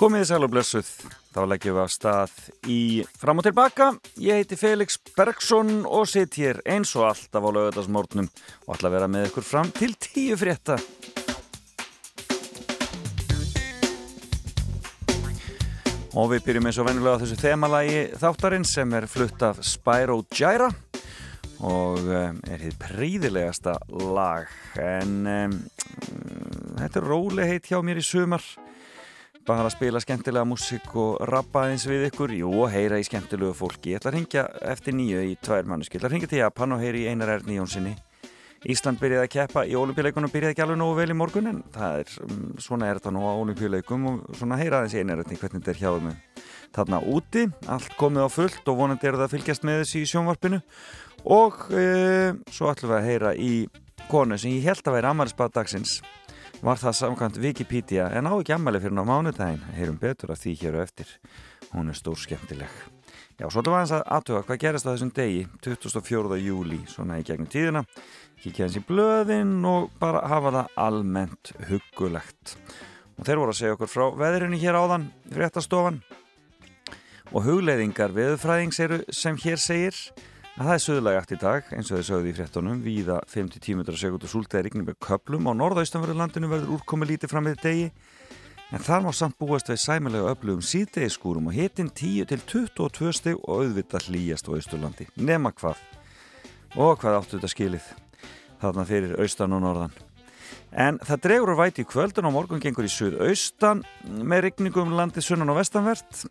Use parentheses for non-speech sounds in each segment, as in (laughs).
Komið í sæl og blessuð, þá leggjum við á stað í fram og tilbaka. Ég heiti Felix Bergsson og sitt hér eins og alltaf á lögadagsmórnum og ætla að vera með ykkur fram til tíu frétta. Og við byrjum eins og vennilega þessu þemalagi þáttarinn sem er flutt af Spyro Gyra og um, er hitt príðilegasta lag en um, þetta er róli heit hjá mér í sumar bara að spila skemmtilega músík og rappa eins við ykkur, jú og heyra í skemmtilegu fólki. Ég ætla að ringja eftir nýju í tvær mannuski. Ég ætla að ringja til Japan og heyri í Einar Erni Jónssoni. Ísland byrjaði að keppa í olimpíuleikunum, byrjaði ekki alveg nógu vel í morgun en það er, um, svona er þetta nú á olimpíuleikum og svona heyra aðeins í Einar Erni hvernig þetta er hjáðum með þarna úti. Allt komið á fullt og vonandi er það að fylgjast með þessi í sjónvarpinu og e, svo ætlum við að heyra í konu sem ég held að vera Amarisbad dagsins var það samkvæmt Wikipedia en á ekki ammali fyrir ná mánudaginn. Heyrum betur af því hér og eftir. Hún er stór skemmtileg já, svo þetta var eins að aðtöfa hvað gerist á þessum degi 24. júli, svona í gegnum tíðina. Kíkja hans í blöðin og bara hafa það almennt huggulegt. Og þeir voru að segja okkur frá veðrinu hér áðan fréttastofan. Og hugleiðingar veðurfræðings eru sem hér segir að það er söðulegagt í dag eins og þau sögðu í fréttunum víða 5-10 metrar sekundu súltið rigning með köplum á norðaustanverðurlandinu verður úrkomi lítið fram með degi en þar má samt búast við sæmilega öflugum síðdegiskúrum og hitin 10-22 stig og auðvitað hlýjast á Austurlandi. Nema hvað. Og hvað áttu þetta skilið? Þarna fyrir austan og norðan. En það dregur að væti í kvöldun og morgun gengur í suðaustan með rigningum landið sunnan og vestanvert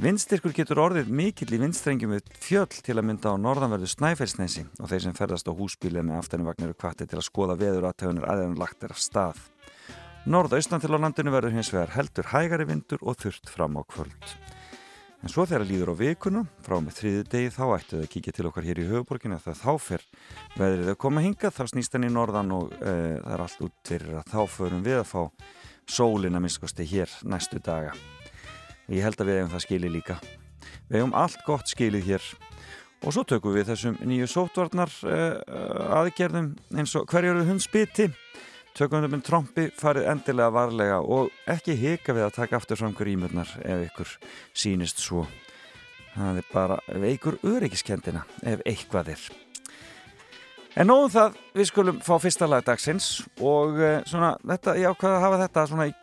Vindstyrkur getur orðið mikill í vindstrengjum við fjöll til að mynda á norðanverðu Snæfellsnesi og þeir sem ferðast á húsbílið með aftanumvagnir og kvatti til að skoða veður aðtöðunir aðeins lagt er af stað. Norðaustan til á landinu verður hins vegar heldur hægari vindur og þurft fram á kvöld. En svo þegar líður á vikuna, frá með þriðu degi, þá ættu þau að kíkja til okkar hér í höfuborginu að það þá fyrr veðrið að koma hinga, þá snýst henni í norðan og e, það er allt út fyrir að þá förum við að fá sólina miskosti hér næstu daga. Ég held að við hefum það skilið líka. Við hefum allt gott skilið hér og svo tökum við þessum nýju sótvarnar uh, aðgerðum eins og hverjur hund spiti tökum við með trombi, farið endilega varlega og ekki hika við að taka aftur fram grímurnar ef ykkur sínist svo. Það er bara veikur öryggiskendina ef eitthvað er. En nóðum það, við skulum fá fyrsta lag dagsins og uh, svona, þetta, ég ákvaði að hafa þetta svona í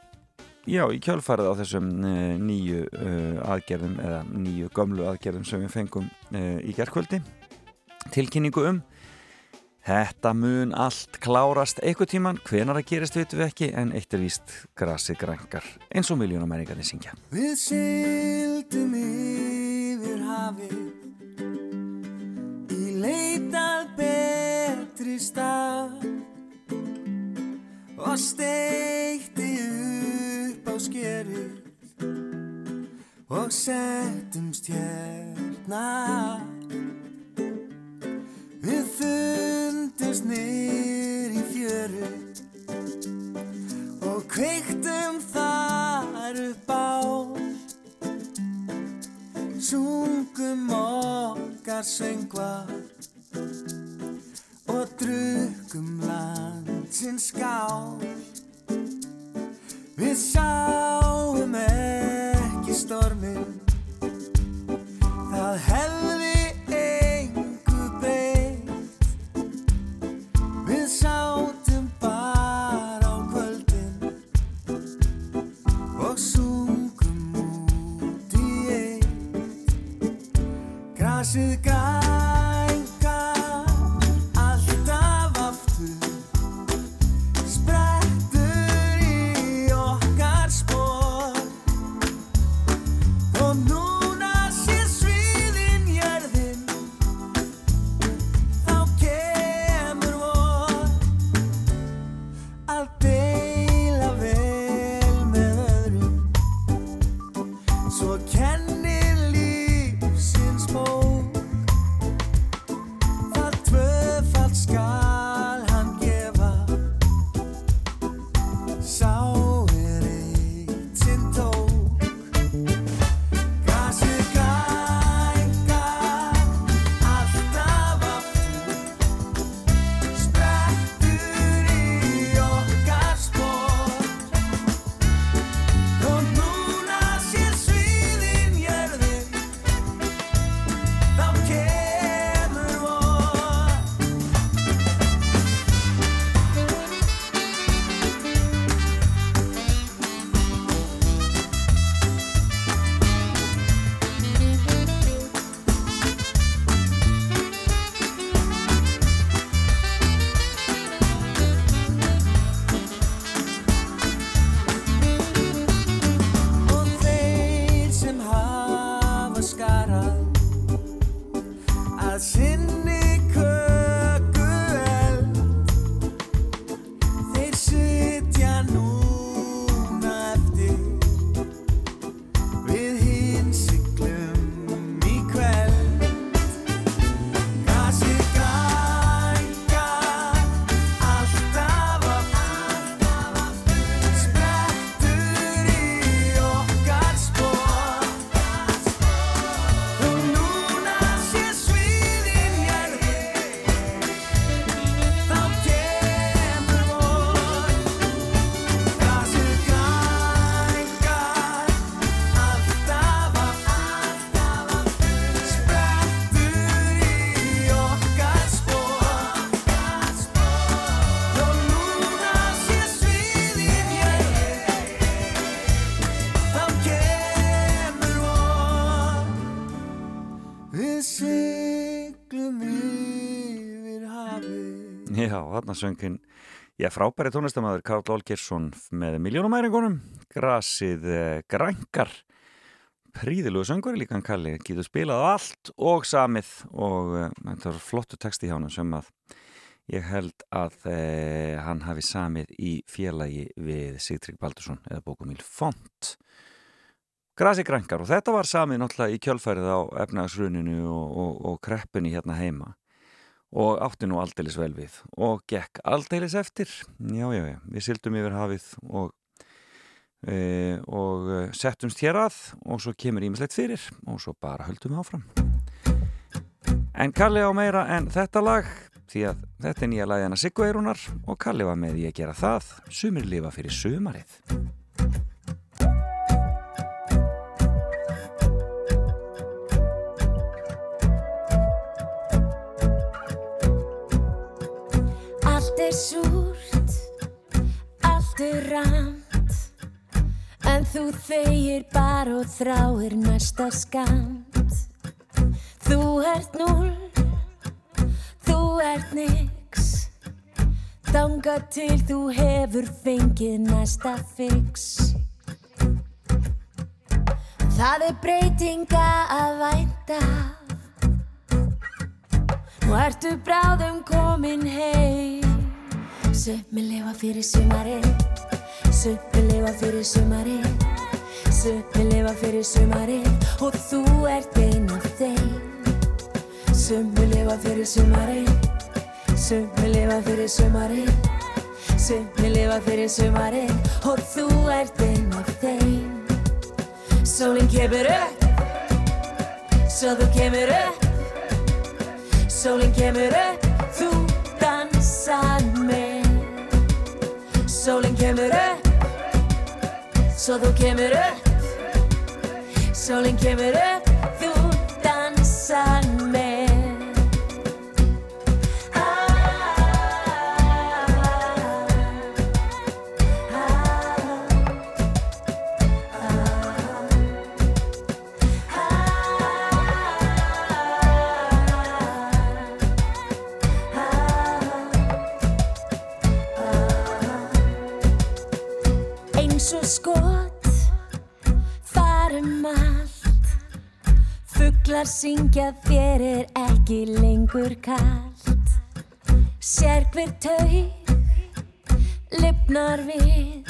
Já, í kjölfarið á þessum uh, nýju uh, aðgerðum eða nýju gömlu aðgerðum sem við fengum uh, í gerðkvöldi tilkynningu um Þetta mun allt klárast eitthvað tíman, hvenar að gerist veitum við ekki en eitt er víst grasið grangar eins og miljónamæringarnir syngja. Við syldum yfir hafi í leitað betri stað. Og steikti og settumst hérna. Við fundumst nýr í fjöru og kveiktum þar upp á. Sungum okkar söngvar þarna söngin Já, frábæri tónlistamæður Karl Olgersson með miljónumæringunum Grasið eh, grænkar Príðilegu söngvari líka hann kalli Getur spilað allt og samið og uh, þetta var flottu text í hjána sem að ég held að uh, hann hafi samið í félagi við Sigtrygg Baldursson eða bókumíl Font. Grasið grænkar og þetta var samið náttúrulega í kjölfærið á efnagasruninu og, og, og kreppunni hérna heima og átti nú aldeilis vel við. Og gekk aldeilis eftir. Já, já, já, við sildum yfir hafið og e, og e, settumst hér að og svo kemur ímislegt fyrir og svo bara höldum við áfram. En Kalli á meira en þetta lag því að þetta er nýja lagina Siggu Eirunar og Kalli var með í að gera það. Sumir lifa fyrir sumarið er súrt, allt er ramt En þú þegir bara og þráir næsta skamt Þú ert núl, þú ert nix Danga til þú hefur fengið næsta fix. Það er breytinga að vænta. Nú ertu bráðum komin heim Summi lifa fyrir sumarið. Summi lifa fyrir sumarið. Summi lifa fyrir sumarið. Og þú ert ein af þeim. Summi lifa fyrir sumarið. Summi lifa fyrir sumarið. Summi lifa fyrir sumarið. Og þú ert ein af þeim. Sólinn kemur upp. Svo þú kemur upp. Sólinn kemur upp, Sólinn kemur upp, svo þú kemur upp. Sólinn kemur upp, Fuglar syngja þér er ekki lengur kallt Sér hver taug, lifnar við.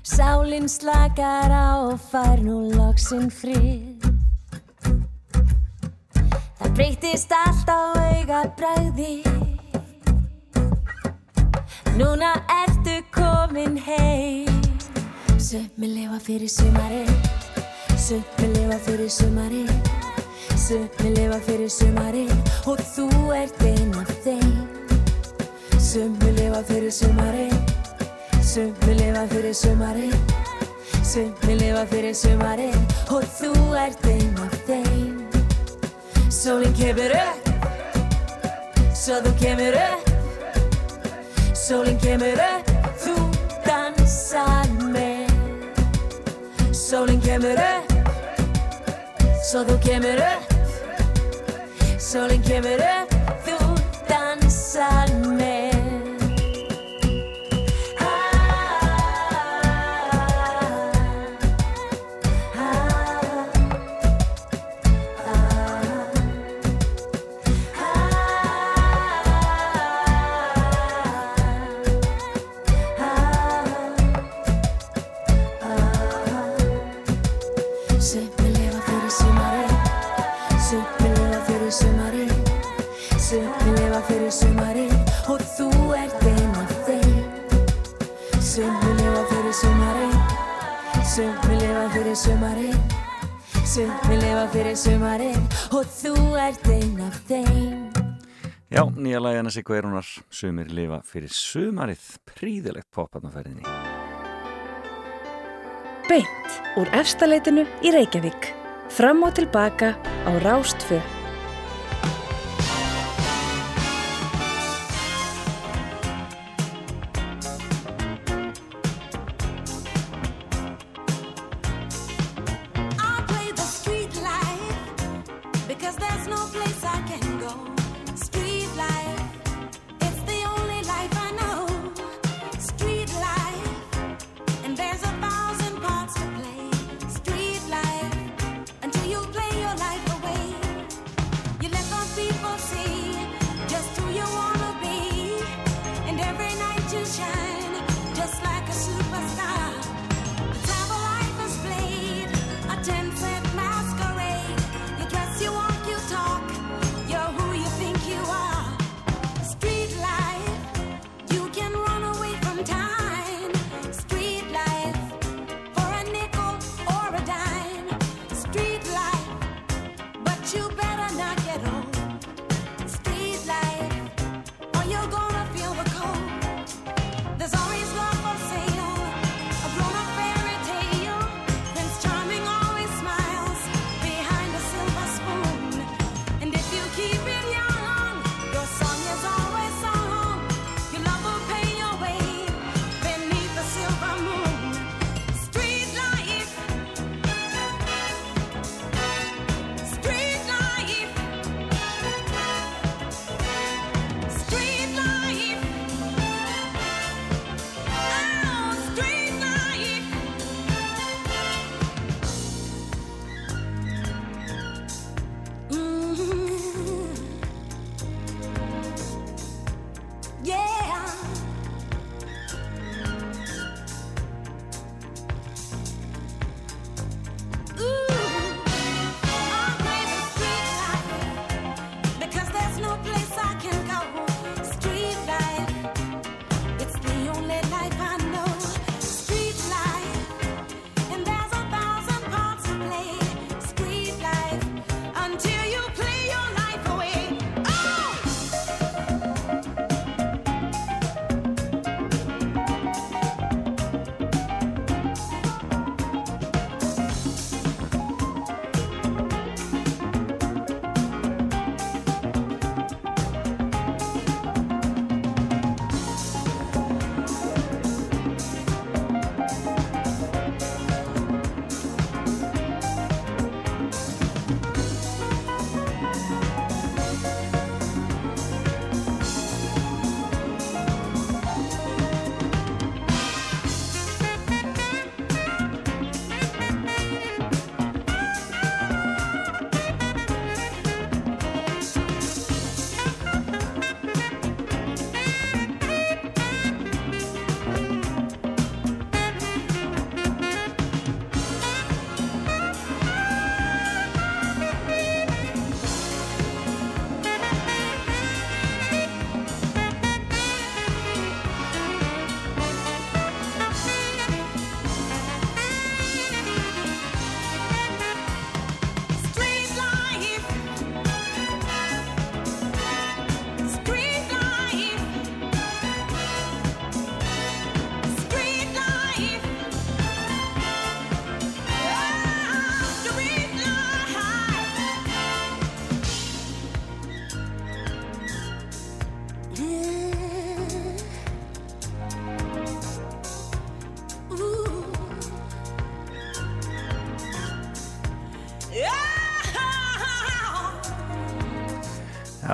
Sálinn slakar á og fær nú loksinn frið. Það breytist allt á auga bræði Núna ertu komin heim. Summi lifa fyrir sumarið Summi lifa fyrir sumarið Summi lifa fyrir sumarið Og þú ert ein af þeim Summi lifa fyrir sumarið Summi lifa fyrir sumarið Summi lifa fyrir sumarið Og þú ert ein af þeim Sólinn kemur upp Svo þú kemur upp Sólinn kemur upp, þú dansar með Sólinn kemur upp, svo þú kemur upp. Sólinn kemur upp, þú dansar sumarið og þú ert einn af þeim Já, nýja lagi hennar Siggo Eirunar Sumir lifa fyrir sumarið Príðilegt popparnaferðinni Beint úr efstaleitinu í Reykjavík. Fram og tilbaka á Rástfö.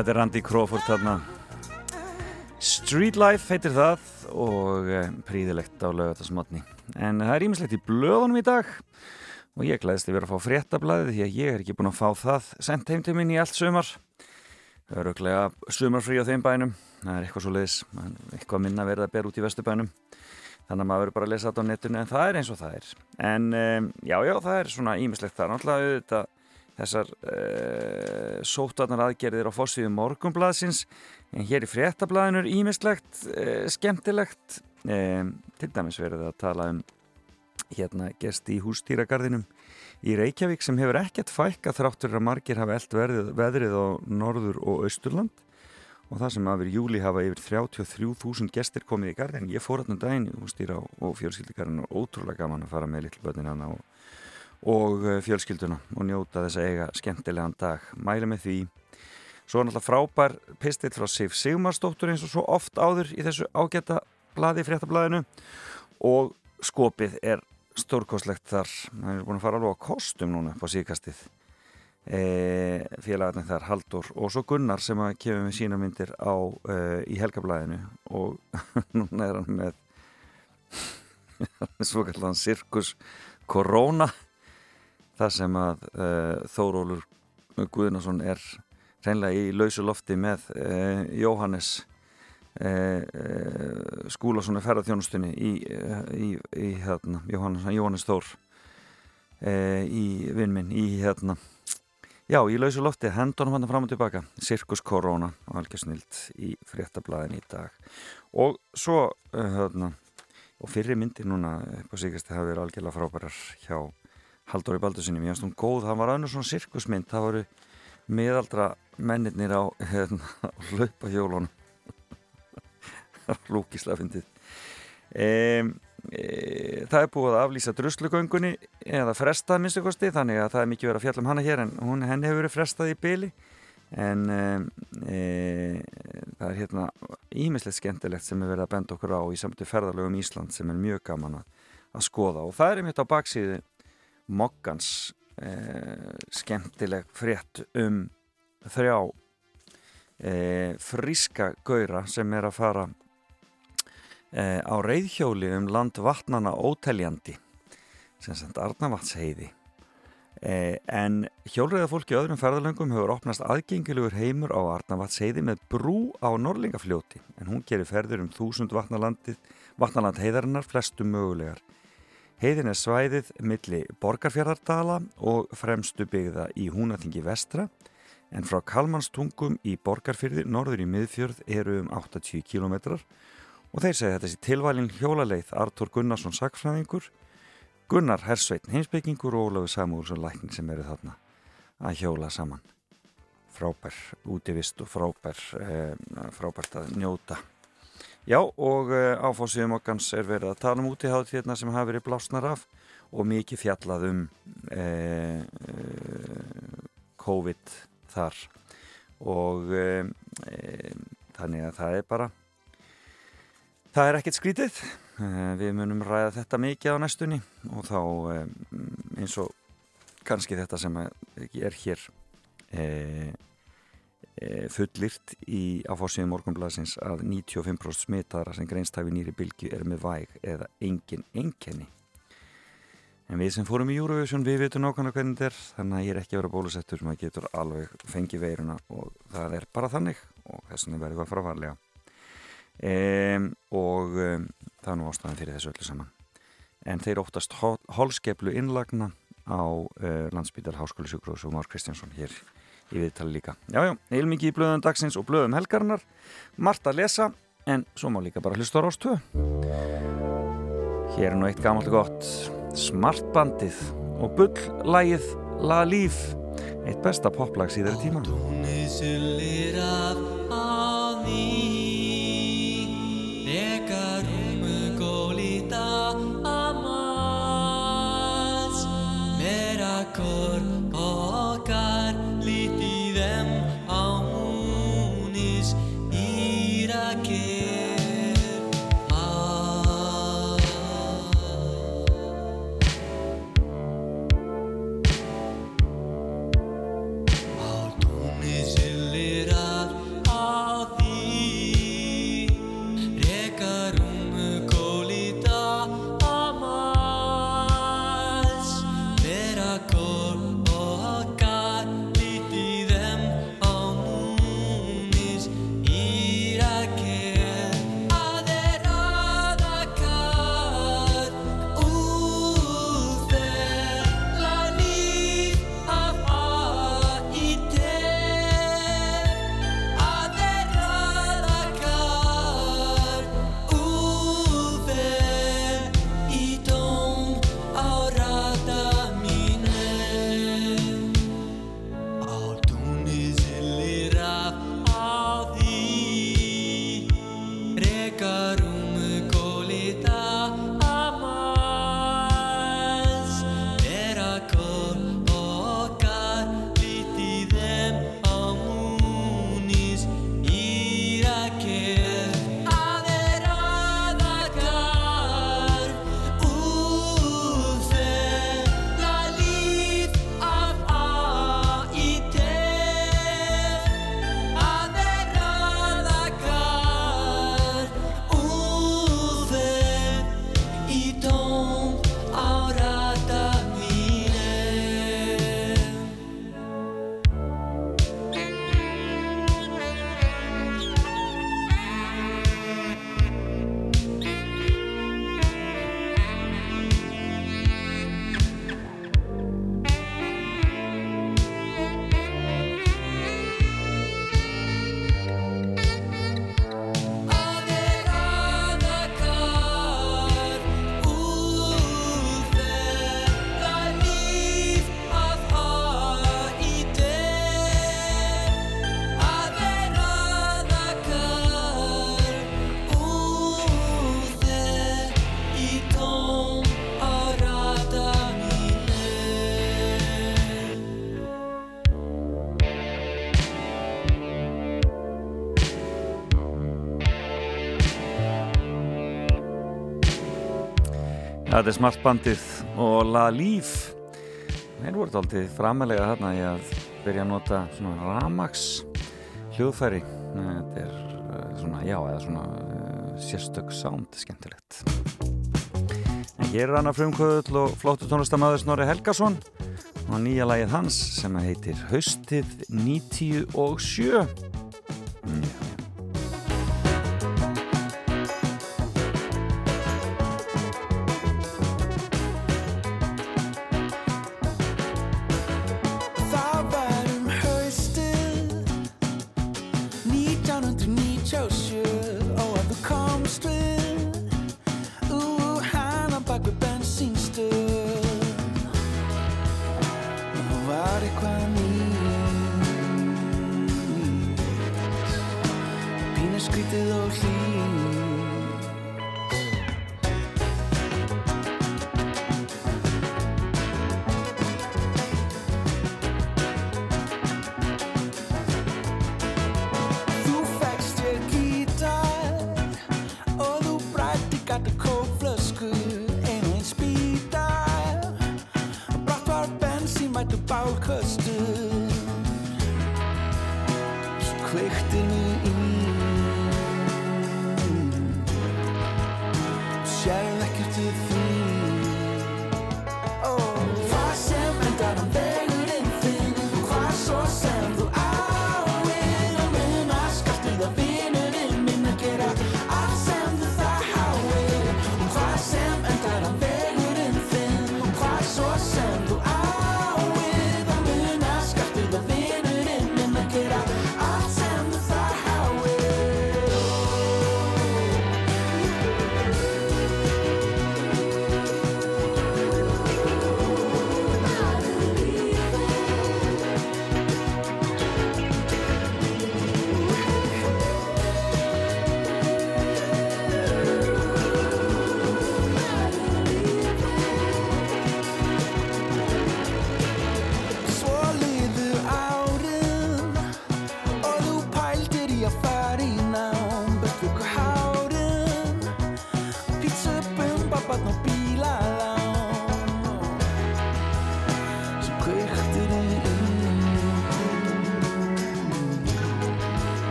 Þetta er Randy Crawford þarna. Street Life heitir það og e, príðilegt á lögatasmotni en það er ímislegt í blöðunum í dag og ég glæðist að vera að fá fréttablaðið því að ég er ekki búin að fá það sendt heim til minn í allt sumar. Öruglega sumarfrí á þeim bænum. Það er eitthvað svo leiðis eitthvað minna verið að bera út í vesturbænum. Þannig að maður verður bara að lesa þetta á netinu en það er eins og það er. En um, já, já, það er svona ímislegt það er náttúrulega þessar uh, sóttarnar aðgerðir á fórsíðu morgunblaðsins. En hér í fréttablaðinu er ímislegt uh, skemmtilegt. Um, til dæmis verið að tala um hérna gesti í hústýragarðinum í Reykjavík sem hefur ekkert fækka þráttur að margir hafa eld veðrið á norður og austurland. Og það sem verið júli hafa yfir 33.000 gestir komið í garðin ég fór alltaf daginn í hústýra og fjölskyldigarðin og ótrúlega gaman að fara með litlbötnin hana og, og eh, fjölskylduna og njóta þess að eiga skemmtilegan dag. Mæli með því. Svo náttúrulega frábær pistill frá Sif Sigmarsdóttur eins og svo oft áður í þessu ágæta bladi fréttablaðinu. Og skopið er stórkoslegt þar. Það er búin að fara alveg á kostum núna på síkastið e, félagarnir þar Haldur og svo Gunnar sem að kemur með sína myndir á, e, í helgablaðinu. Og (laughs) núna er hann með (laughs) svo kallan Sirkus Corona þar sem að e, Þórólur Guðnason er reynlega í lausu lofti með e, Jóhannes Eh, eh, skúla svona ferðarþjónustunni í, í, í hérna, Jóhannes, Jóhannes Þór eh, í vinnminn í hérna já, í lausu lofti, hendunum hann fram og tilbaka Sirkus Korona og algjör snilt í fréttablaðin í dag. Og svo hérna, og fyrir myndir núna på síkast það verið algjörlega frábærar hjá Halldóri Baldursinni, mér finnst hún góð. Það var önnur svona sirkusmynd, það voru miðaldra mennirnir á hérna, (laughs) hlaupahjólunum. (laughs) Lúkislega fyndið. E, e, það er búið að aflýsa druslugöngunni eða frestað minnstakosti þannig að það er mikið verið að fjalla um hana hér en hún, henni hefur verið frestað í byli en e, e, það er hérna ímislegt skemmtilegt sem er verið að benda okkur á í samtu ferðalögum Ísland sem er mjög gaman að, að skoða. Og það er einmitt á baksíðu Moggans e, skemmtileg frétt um þrjá e, fríska gaura sem er að fara e, á reyðhjóli um land vatnana óteljandi sem sagt Arnavatsheiði e, en hjólreiðafólki öðrum ferðalöngum hefur opnast aðgengilegur heimur á Arnavatsheiði með brú á Norlingafljóti en hún gerir ferður um þúsund vatnaland heiðarinnar flestum mögulegar Heiðin er svæðið milli Borgarfjörðardala og fremstu byggða í Húnaþingi vestra en frá Kalmanstungum í Borgarfjörði norður í miðfjörð eru um 80 kilometrar og þeir segja þetta sé tilvalin hjólaleið Artur Gunnarsson sakfræðingur Gunnar Hersveitn heimsbyggingur og Ólafur Samúlsson lækning sem eru þarna að hjóla saman. Frábær útivist og frábær eh, frábært að njóta já og eh, áfóðsíðum okkans er verið að tala um útihátt hérna sem hafi verið blásnar af og mikið fjallað um eh COVID þar. Og þannig að það er bara Það er ekkert skrítið, við munum ræða þetta mikið á næstunni og þá eins og kannski þetta sem er hér fullirt í áfórsíðum morgunblæsins að 95% smitaðara sem greinstæfi nýri bylgi er með væg eða engin enginni. En við sem fórum í Eurovision við veitum nákvæmlega hvernig þetta er þannig að ég er ekki að vera bólusettur maður getur alveg fengið veiruna og það er bara þannig og þess vegna verður það frávarlega um, og um, það er nú ástæðan fyrir þessu öllu saman en þeir óttast holskeplu innlagna á uh, landsbytar Háskóli Sjúkrós og Már Kristjánsson hér í viðtali líka. Jájá, heilmikið í blöðum dagsins og blöðum helgarnar margt að lesa, en svo má líka bara hlusta á Rástöðu Hér er nú eitt gammalt og gott. Smartbandið og bulllægið La Líf eitt besta poplag síðar tíma Þetta er Smartbandið og La Líf Þeir voru aldrei framalega þarna í að byrja að nota svona Ramax hljóðfæri. Þetta er eh, svona, já, eða svona uh, sérstök sound, skemmtilegt. En hér er hann að frumkvöðul og flóttu tónlistamöður Snorri Helgason og nýja lægið hans sem heitir Haustið 97 mm, Já.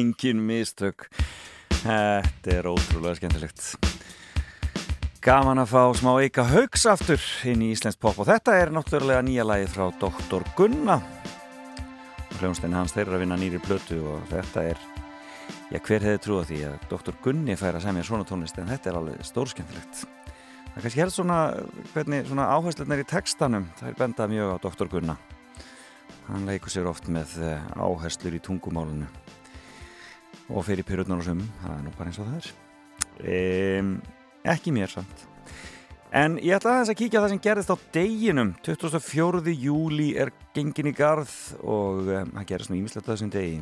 Engin mistök Þetta er ótrúlega skemmtilegt Gaman að fá smá Eika Haugs aftur inn í Íslands pop og þetta er náttúrulega nýja lagið frá Dr. Gunna Hljónstein hans þeir eru að vinna nýri plötu og þetta er já hver hefði trúið því að Dr. Gunni fær að semja svona tónlist en þetta er alveg stórskemmtilegt Það kannski helst svona, hvernig, svona áherslunar í textanum það er bendað mjög á Dr. Gunna hann leikur sér oft með eh, áherslur í tungumálunu og fyrir pyrrutnar og sumum. Það er nú bara eins og það er. Um, ekki mér samt. En ég ætla aðeins að kíkja á það sem gerðist á deginum. 24. júli er gengin í garð og um, það gerðist nú ímislegt þessum degi.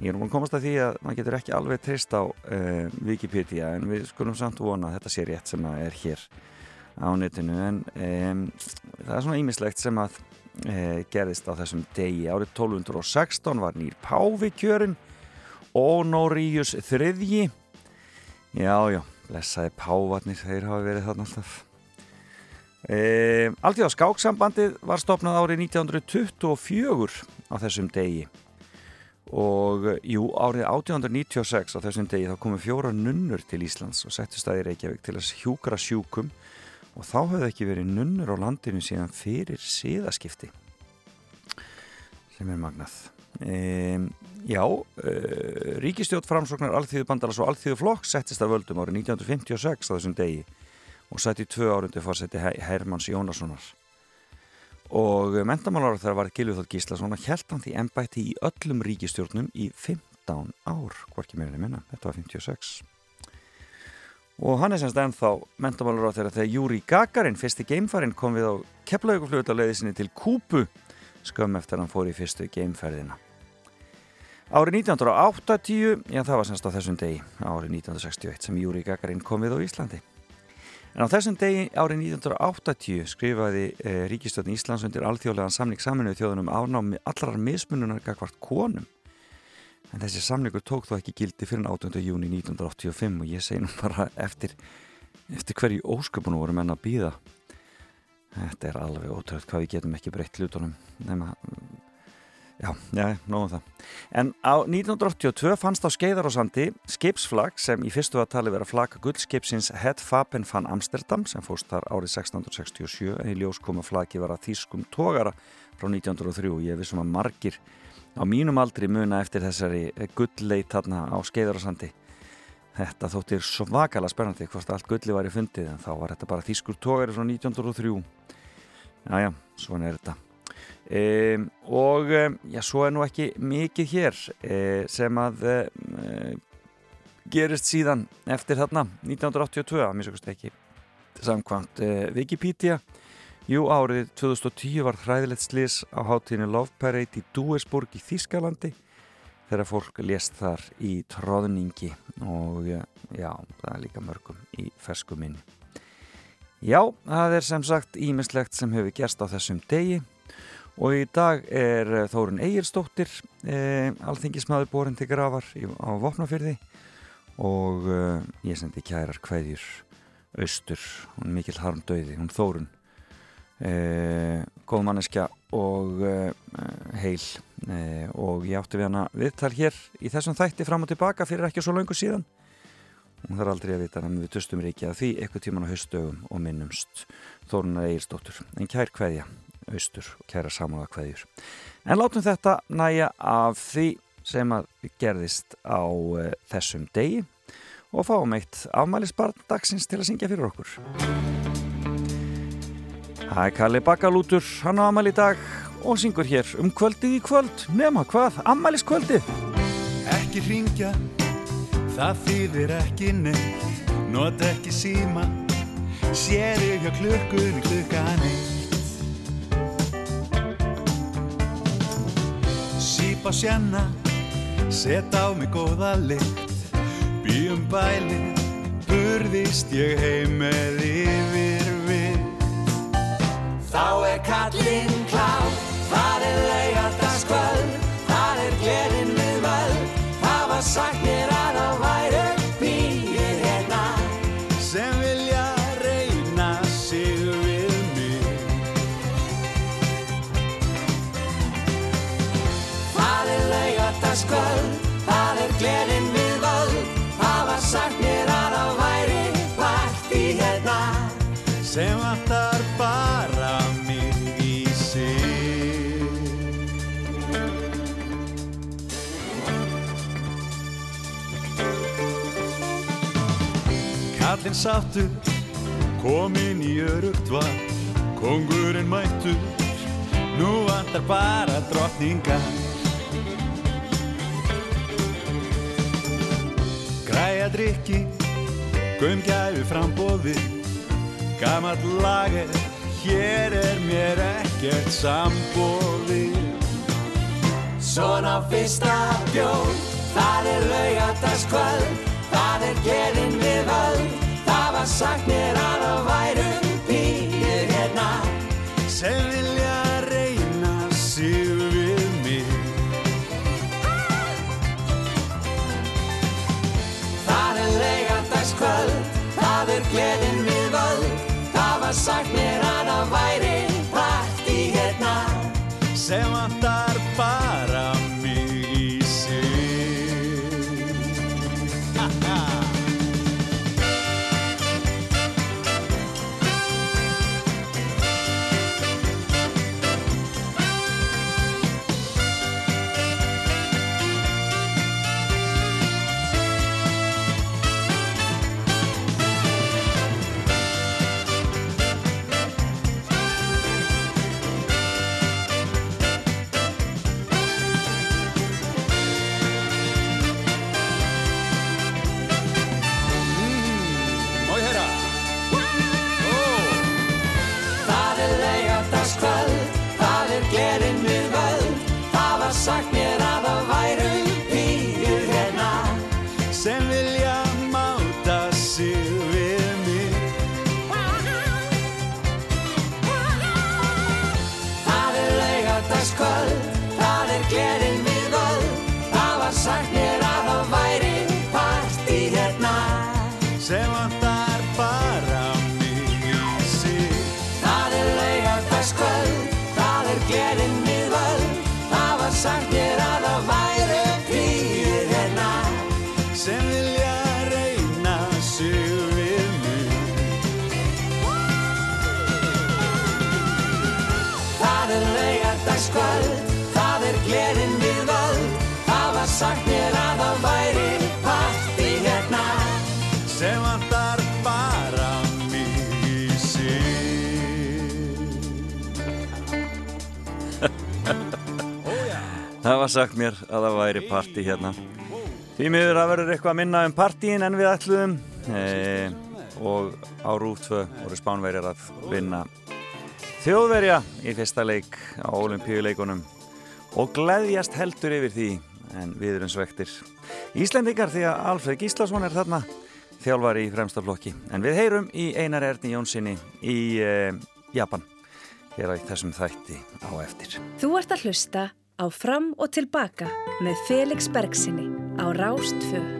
Ég er nú búin að komast að því að maður getur ekki alveg treyst á uh, Wikipedia en við skulum samt vona að þetta sé rétt sem að er hér á netinu. En um, það er svona ímislegt sem að uh, gerðist á þessum degi. Árið 1216 var nýr Páfi kjörin Ónoríus þriðji. Já já blessaði Pávarnir þeir hafa verið þarna alltaf. Um, Alþjóða skáksambandið var stopnað árið 1924 á þessum degi. Og jú, árið 1896 á þessum degi þá komu fjóra nunnur til Íslands og settu staði Reykjavík til að hjúkra sjúkum. Og þá höfðu ekki verið nunnur á landinu síðan fyrir síðaskipti sem er magnað um, Já, uh, Ríkistjótt framsóknar Alþýðu bandalas og Alþýðu flokk settist af völdum árið 1956 á þessum degi og sætti tvö árundi fórseti Hermanns Jónassonar. Og mentamálar þegar var Gilvið Þótt Gíslason og held hann því ennbætti í öllum ríkistjórnum í 15 ár, hvorki meirinni minna, þetta var 56 og hann er semst ennþá mentamálar á þeirra þegar Júri Gagarin, fyrsti geimfærin kom við á leiði sinni til Kúpu skömm eftir hann fór í fyrstu geimferðina Árið 1980, já það var semst á þessum degi árið 1961 sem Júri Gagarin kom við á Íslandi En á þessum degi árið 1980 skrifaði e, Ríkistöldin Íslands undir alþjóðlegan samling saminuð þjóðunum afnámi allrar mismununar gagvart konum. En þessi samlingur tók þó ekki gildi fyrir 8. júni 1985 og ég segi nú bara eftir, eftir hverju ósköpunum voru menna að býða. Þetta er alveg ótrúið hvað við getum ekki breytt hlutunum nema Já, já, nógum það. En á 1982 fannst á Skeiðar og Sandi skipsflag sem í fyrstu að tali vera flagga guldskipsins Het Fapen van Amsterdam sem fórst þar árið 1667 en í ljós koma flaggi vera þýskum tógara frá 1903 og ég vissum að margir á mínum aldri muna eftir þessari gulleit þarna á Skeiðar og Sandi. Þetta þóttir svakalega spennandi hvort allt gulli var í fundið en þá var þetta bara þýskur tógari frá 1903. Jájá, svona er þetta. Um, og já, svo er nú ekki mikið hér um, sem að gerist síðan eftir þarna 1982, að sést ekki samkvæmt Wikipedia Jú, árið 2010 var hræðilegt slis á hátíðinu Love Parade í Duisburg í Þískalandi þegar fólk lést þar í tróðningi og já, það er líka mörgum í fersku minni. Já, það er sem sagt ímislegt sem hefur gerst á þessum degi Og í dag er Þórun Egilstóttir, e, alþingismæður borin til grafar í, á Vopnafyrði og e, ég sendi kærar kveðjur austur, hún er mikil harmdauði, hún Þórun, e, góð manneskja og heil og ég átti við hana viðtal hér í þessum þætti fram og tilbaka fyrir ekki svo langu síðan. Hún þarf aldrei að vita að við tustum að því eitthvað tíman á haustögum og minnumst Þórun Egilstóttir, en kær kveðja austur og kæra saman að hverjur. En látum þetta næja af því sem að gerðist á uh, þessum degi og fáum eitt afmælisbarn dagsins til að syngja fyrir okkur. Það er Kalli Bakalútur, hann á afmæli í dag og syngur hér um kvöldið í kvöld, nema hvað, afmæliskvöldið. Ekki ringja, það þýðir ekki neitt, not ekki síma, sér ég hjá klukkunni klukkan eitt. Síp á sjanna, set á mig góða lykt Býjum bæli, burðist ég heim með yfir Þá er kallinn klár, það er laugardaskvöld Það er gleðin við völd, það var sagt mér að það væru. Býir hérna. Sem vilja reyna sig við mig. Það er laugardaskvöld, það er gleðin við völd. Það var sagt mér að það væri partí hérna. Sem vantar Kallinn sáttur kominn í örugt var kongurinn mættur. Nú vantar bara drottningar. Græja drikki gaumgæfi frambóði Gamall lager, hér er mér ekkert sambóði Svona fyrsta bjón, það er laugardagskvöld Það er gleðin við völd Það var sagt mér að það væru pýr hérna. Sem vilja reyna sig við mig. Það er laugardagskvöld Það er gleðin við völd. Það var sagt mér að það væri partí hérna. Sem vantar bara laugardagskvöld, það er gleðin við völd. Það var sagt mér að það væri partí hérna. Sem vantar bara mig í sig Það var sagt mér að það væri partí hérna. Því miður að verður eitthvað minna um partíin en við ætluðum. E, og á Rúf 2 voru spánverjar að vinna þjóðverja í fyrsta leik á olimpíuleikunum og gleðjast heldur yfir því en við erum svektir. Íslendingar því að Alfred Gíslason er þarna þjálfari í fremsta flokki en við heyrum í Einar Erni Jónssoni í e, Japan hér á þessum þætti á eftir. Þú ert að hlusta á Fram og Tilbaka með Felix Bergsinni á Rástfö.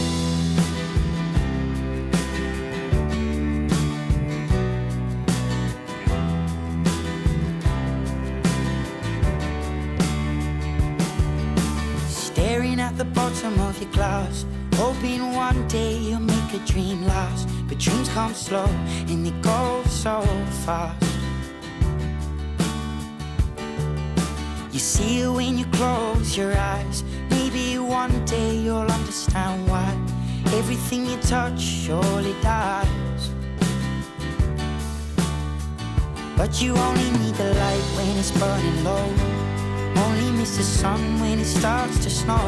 Hoping one day you'll make a dream last. But dreams come slow and they go so fast. You see it when you close your eyes. Maybe one day you'll understand why everything you touch surely dies. But you only need the light when it's burning low. Only miss the sun when it starts to snow.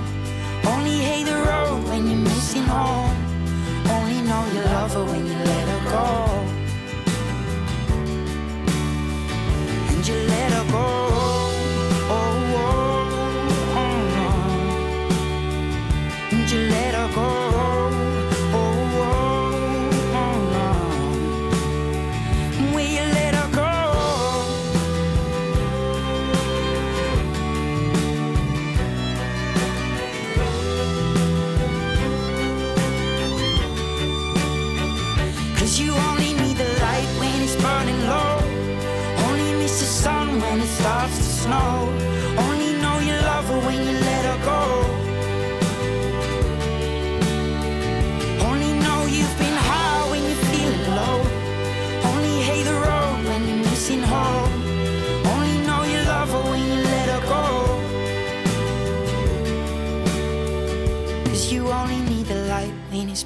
When you let her go. And you let her go.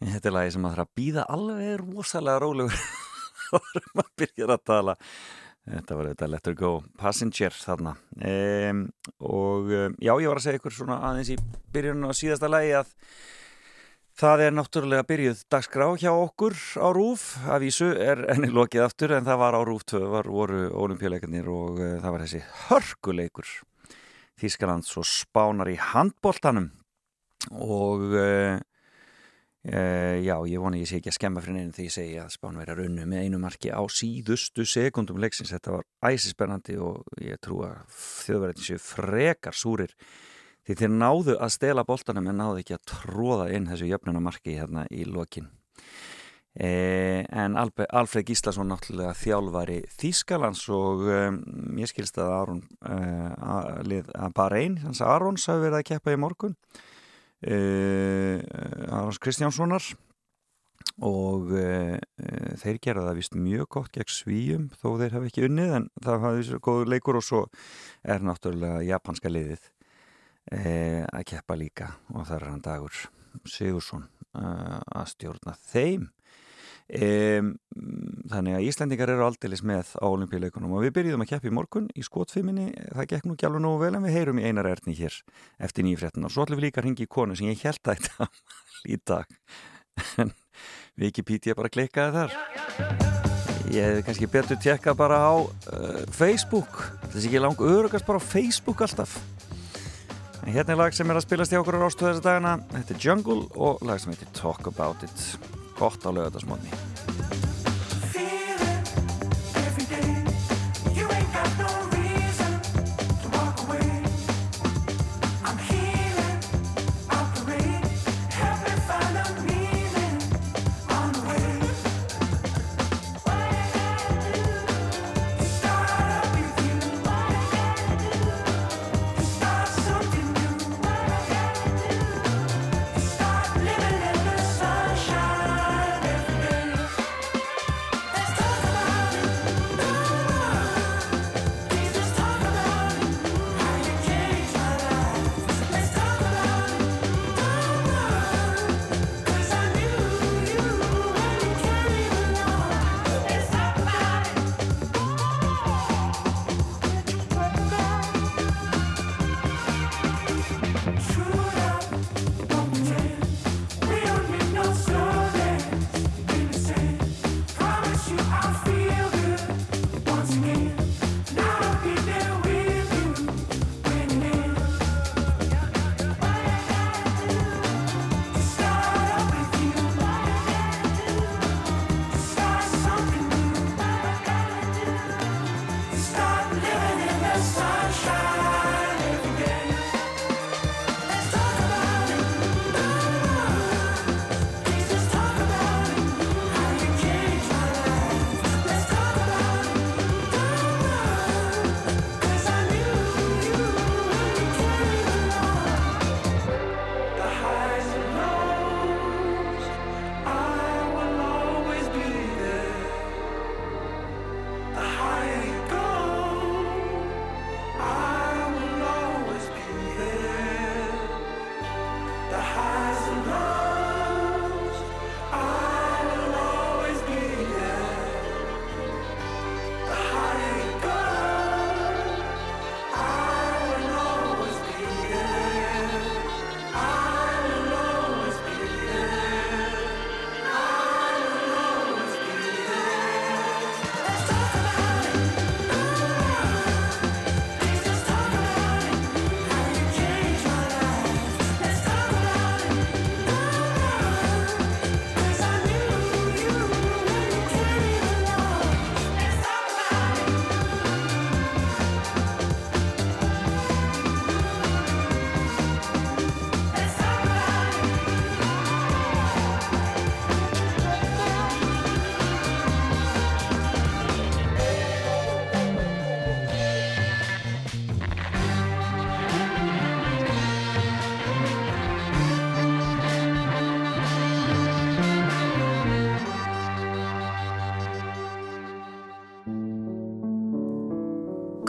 Þetta er lagi sem að það að býða alveg rosalega rólegur. (laughs) Árum að byrja að tala. Þetta var þetta Let Her Go Passenger þarna. Um, og já, ég var að segja ykkur svona aðeins í byrjunum á síðasta lagi að það er náttúrulega byrjuð dagskrá hjá okkur á Rúf af Ísu er enni lokið aftur en það var á Rúf 2 var, voru olimpíuleikarnir og uh, það var þessi hörkuleikur Þískalands og spánar í handboltanum. Og uh, Uh, já, ég vona ég sé ekki að skemma fyrir neina því ég segi að Spán verið að runnu með einu marki á síðustu sekundum leiksins. Þetta var æsispennandi og ég trú að þjóðverðin séu frekar súrir því þeir náðu að stela boltanum en náðu ekki að tróða inn þessu jöfnunamarki hérna í lokin. Uh, en Albe, Alfred Gíslason náttúrulega þjálfari Þískalands og um, ég skilst að Aron uh, að, að bara einn, hans Arons hafi verið að keppa í morgun. Uh, Arons Kristjánssonar og uh, uh, þeir gera það vist mjög gott gegn svíjum þó þeir hafa ekki unnið en það hafa þessu góður leikur og svo er náttúrulega japanska liðið að keppa líka og það er hann dagur Sigursson að stjórna þeim Um, þannig að Íslandingar eru aldeilis með á olimpíuleikunum og við byrjuðum að keppa í morgun í skotfiminni, það gekk nú ekki alveg nógu vel en við heyrum í einar erðni hér eftir nýjfréttin og svo ætlum við líka að ringi í konu sem ég held að þetta í dag. En Wikipedia bara klikkaði þar. Ég hefði kannski betur tjekka bara á uh, Facebook. Þessi ekki lang örugast bara á Facebook alltaf. En hérna er lag sem er að spilast í okkur á rástu þessa dagana. Þetta er Jungle og lag sem heitir Talk About It gott á lögadagsmónni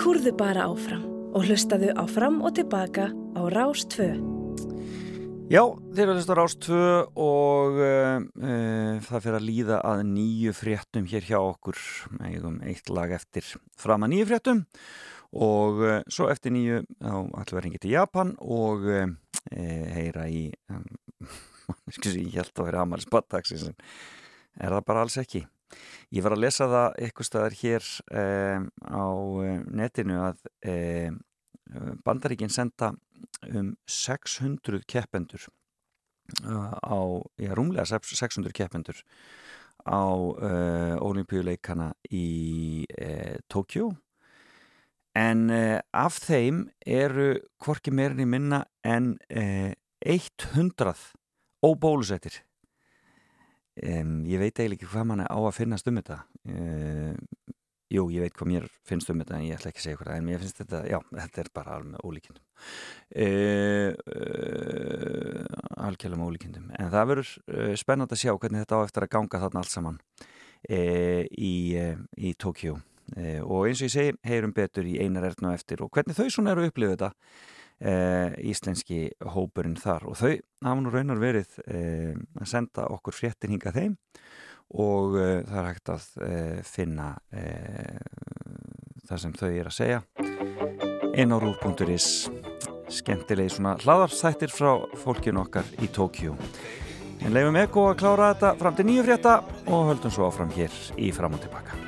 Kúrðu bara áfram og hlustaðu á fram og tilbaka á Rás 2. Já, þeir eru að hlusta á Rás 2 og uh, það fyrir að líða að nýju fréttum hér hjá okkur eigum eitt lag eftir fram að nýju fréttum og uh, svo eftir nýju að ringja til Japan og uh, heyra í (laughs) ég held að vera Amaris Battaxi sem er það bara alls ekki Ég var að lesa það eitthvað staðar hér um, á netinu að um, Bandaríkinn senda um 600 keppendur uh, á, já, rúmlega 600 keppendur á uh, olimpíuleikana í uh, Tókjó en uh, af þeim eru hvorki meirinni minna en uh, 100 óbólusettir Um, ég veit eiginlega ekki hvað mann á að finnast um þetta. Uh, jú, ég veit hvað mér finnst um þetta en ég ætla ekki að segja hvað en mér finnst þetta, já, þetta er bara alveg ólíkindum. Uh, uh, algjörlega ólíkindum. En það verður spennand að sjá hvernig þetta á eftir að ganga þarna allt saman í, í Tókjó og eins og ég segi, heyrum betur í einar erðna eftir og hvernig þau svona eru að upplifa þetta Uh, íslenski hópurinn þar. Og þau hafa nú raunar verið uh, að senda okkur fréttin hinga þeim og uh, það er hægt að finna það sem þau er að segja. Inn á rúf.is skemmtilegi svona hlaðarstættir frá fólkinu okkar í Tókjú en leifum ekko að klára þetta fram til nýju frétta og höldum svo áfram hér í fram og tilbaka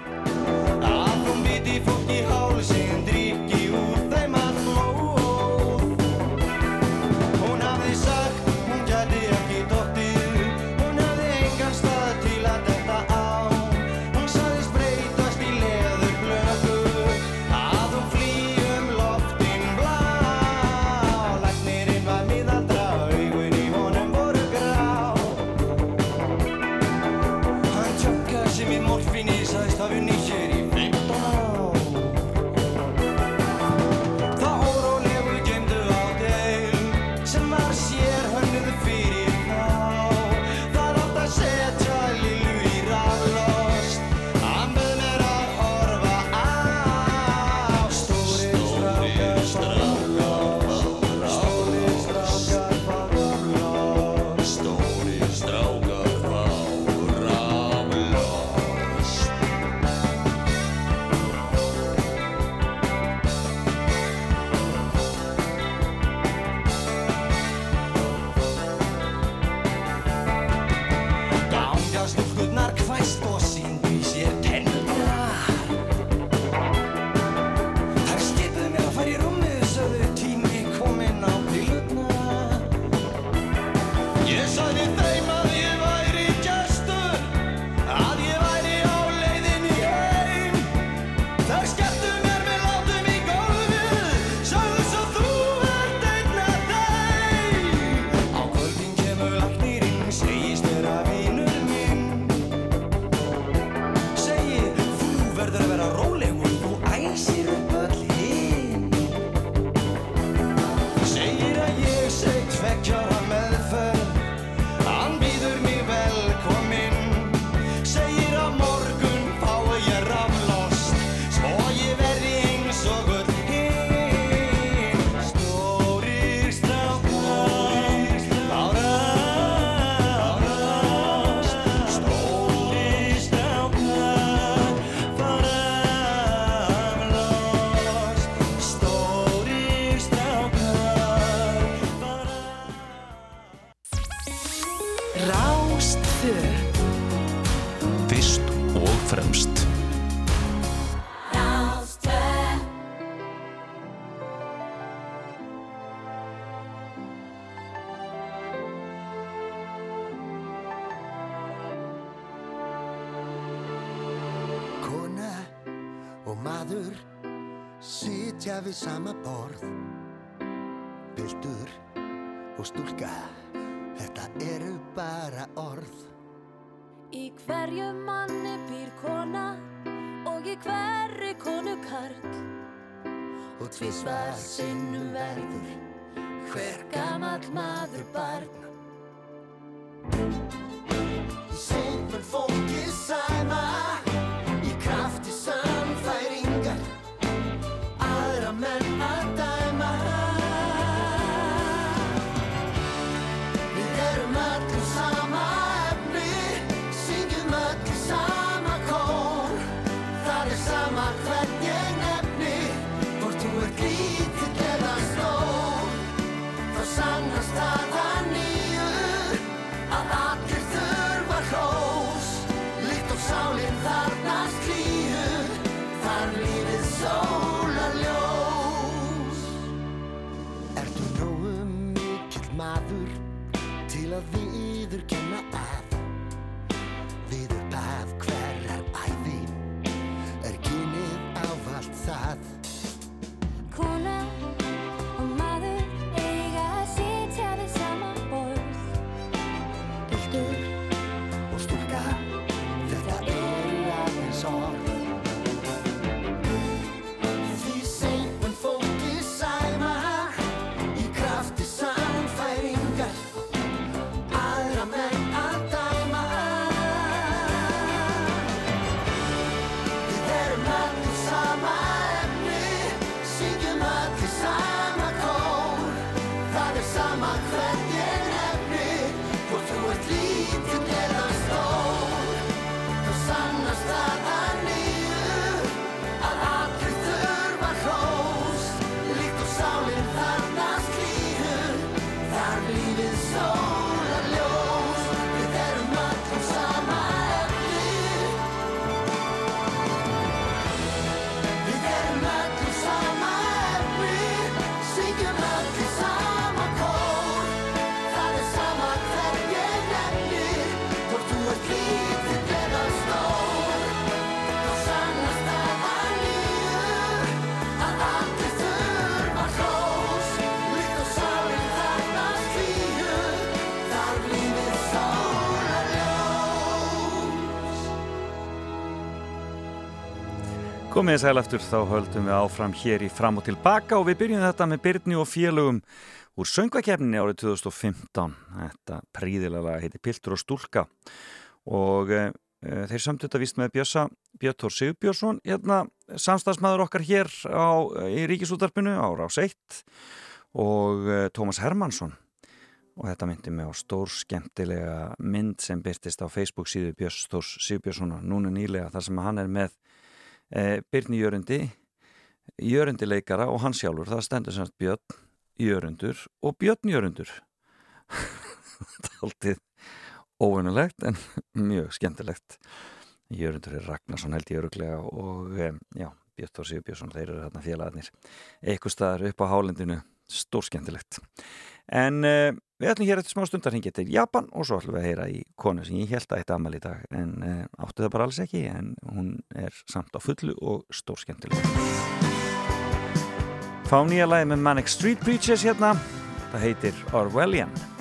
Og tvisvar sinnum verður hver gamall maður barn Komið sæl eftir þá höldum við áfram hér í fram og tilbaka og við byrjum þetta með Byrni og félögum úr söngvakefninni árið 2015. Þetta príðilega heiti Piltur og Stúlka og e, þeir samt þetta vist með Bjössa, Björn Þór Sigurbjörnsson, hérna samstagsmaður okkar hér á, í Ríkisútarpinu á Rás 1 og e, Tómas Hermansson og þetta myndi mig á stór skemmtilega mynd sem byrtist á Facebook síðu Björns Þórs Sigurbjörnssonar núna nýlega þar sem hann er með eh, Byrni Jörundi Jörundi leikara og hann sjálfur það stendur semst Björn Jörundur og Björn Jörundur. (laughs) Þetta er alltið óvinnulegt en (laughs) mjög skemmtilegt. Jörundur er Ragnarsson held ég öruglega og eh, já, Björn Þór Sigurbjörnsson þeir eru þarna félagarnir eitthvað staðar upp á hálendinu. Stór skemmtilegt en uh, við ætlum hér eftir smá stundar hingið til Japan og svo ætlum við að heyra í konu sem ég held að eitt amal í dag en uh, áttu það bara alls ekki en hún er samt á fullu og stór skemmtileg Fá nýja lagi með Manic Street Preachers hérna. Það heitir Orwellian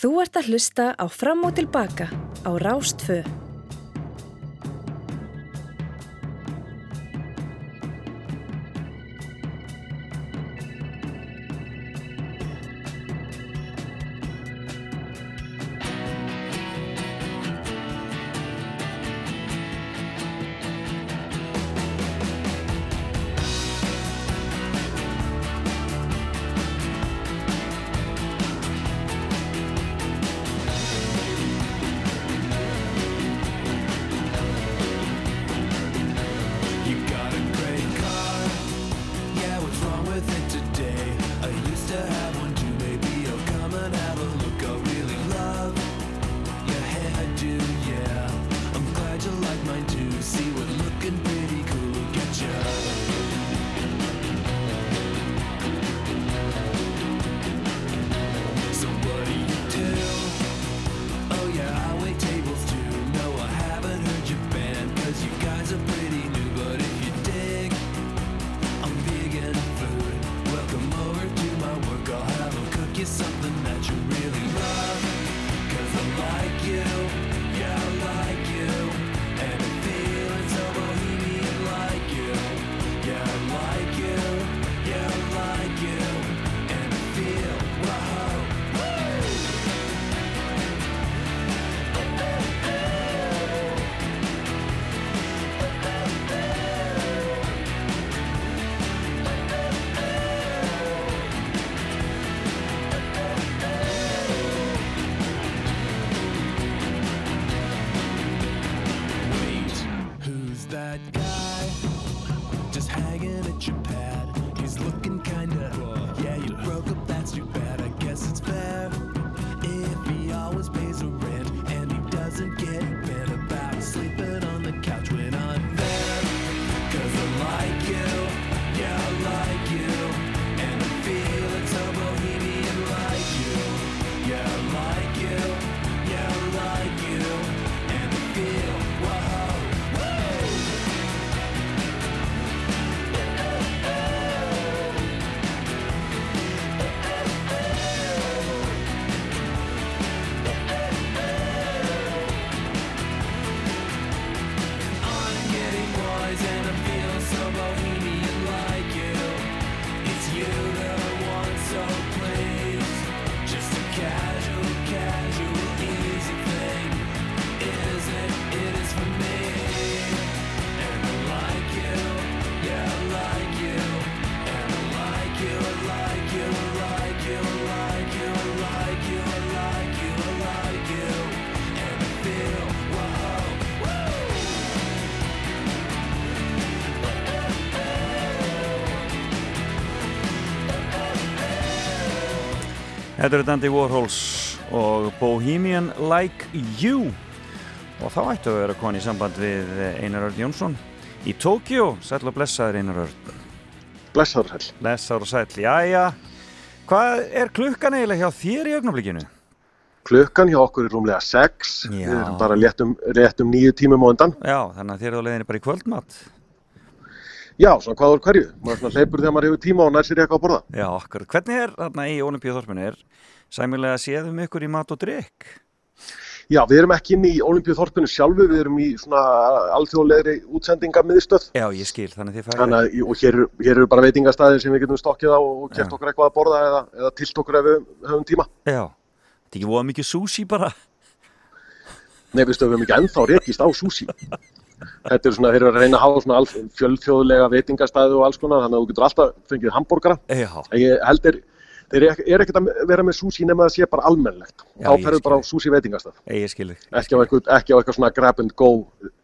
Þú ert að hlusta á Fram og Tilbaka á Rástfö. Þetta eru Dandy Warhols og Bohemian Like You. Og þá ættu að vera koni í samband við Einar Örn Jónsson í Tókjó, sæll og blessaður Einar Örn. Blessaður sæll. Blessaður og sæll, jæja Hvað er klukkan eiginlega hjá þér í augnablikinu? Klukkan hjá okkur er rúmlega 6, við erum bara réttum, réttum nýju tímum á undan. Já, þannig að þér er á leiðinni bara í kvöldmatt Já, svona hvað úr hverju. Maður hleypur þegar maður hefur tíma og nær sér eitthvað að borða. Já, okkur, hvernig er þarna í Olimpíuþorpinu er sæmilega séðum ykkur í mat og drikk? Já, við erum ekki inn í Olimpíuþorpinu sjálfu, við erum í svona alþjóðlegri útsendingamiðstöð. Já, ég skil, þannig þið færið Þannig að, og hér, hér eru bara veitingastæðir sem við getum stokkið á og kert Já. okkur eitthvað að borða eða, eða tilt okkur ef við höfum tíma. Já, þetta er ekki voða mikið sushi bara Nei, við stöðum ekki ennþá rekist á sushi. (laughs) Þetta er svona, þeir eru að reyna að hafa svona fjölþjóðlega veitingastæði og alls konar, þannig að þú getur alltaf fengið hambúrgara. Ég held er, þeir eru er ekkert að vera með sushi nema það sé bara almennlegt. Þá ferðu bara á sushi veitingastæð. ég skil þig Ekki á eitthvað, svona grab and go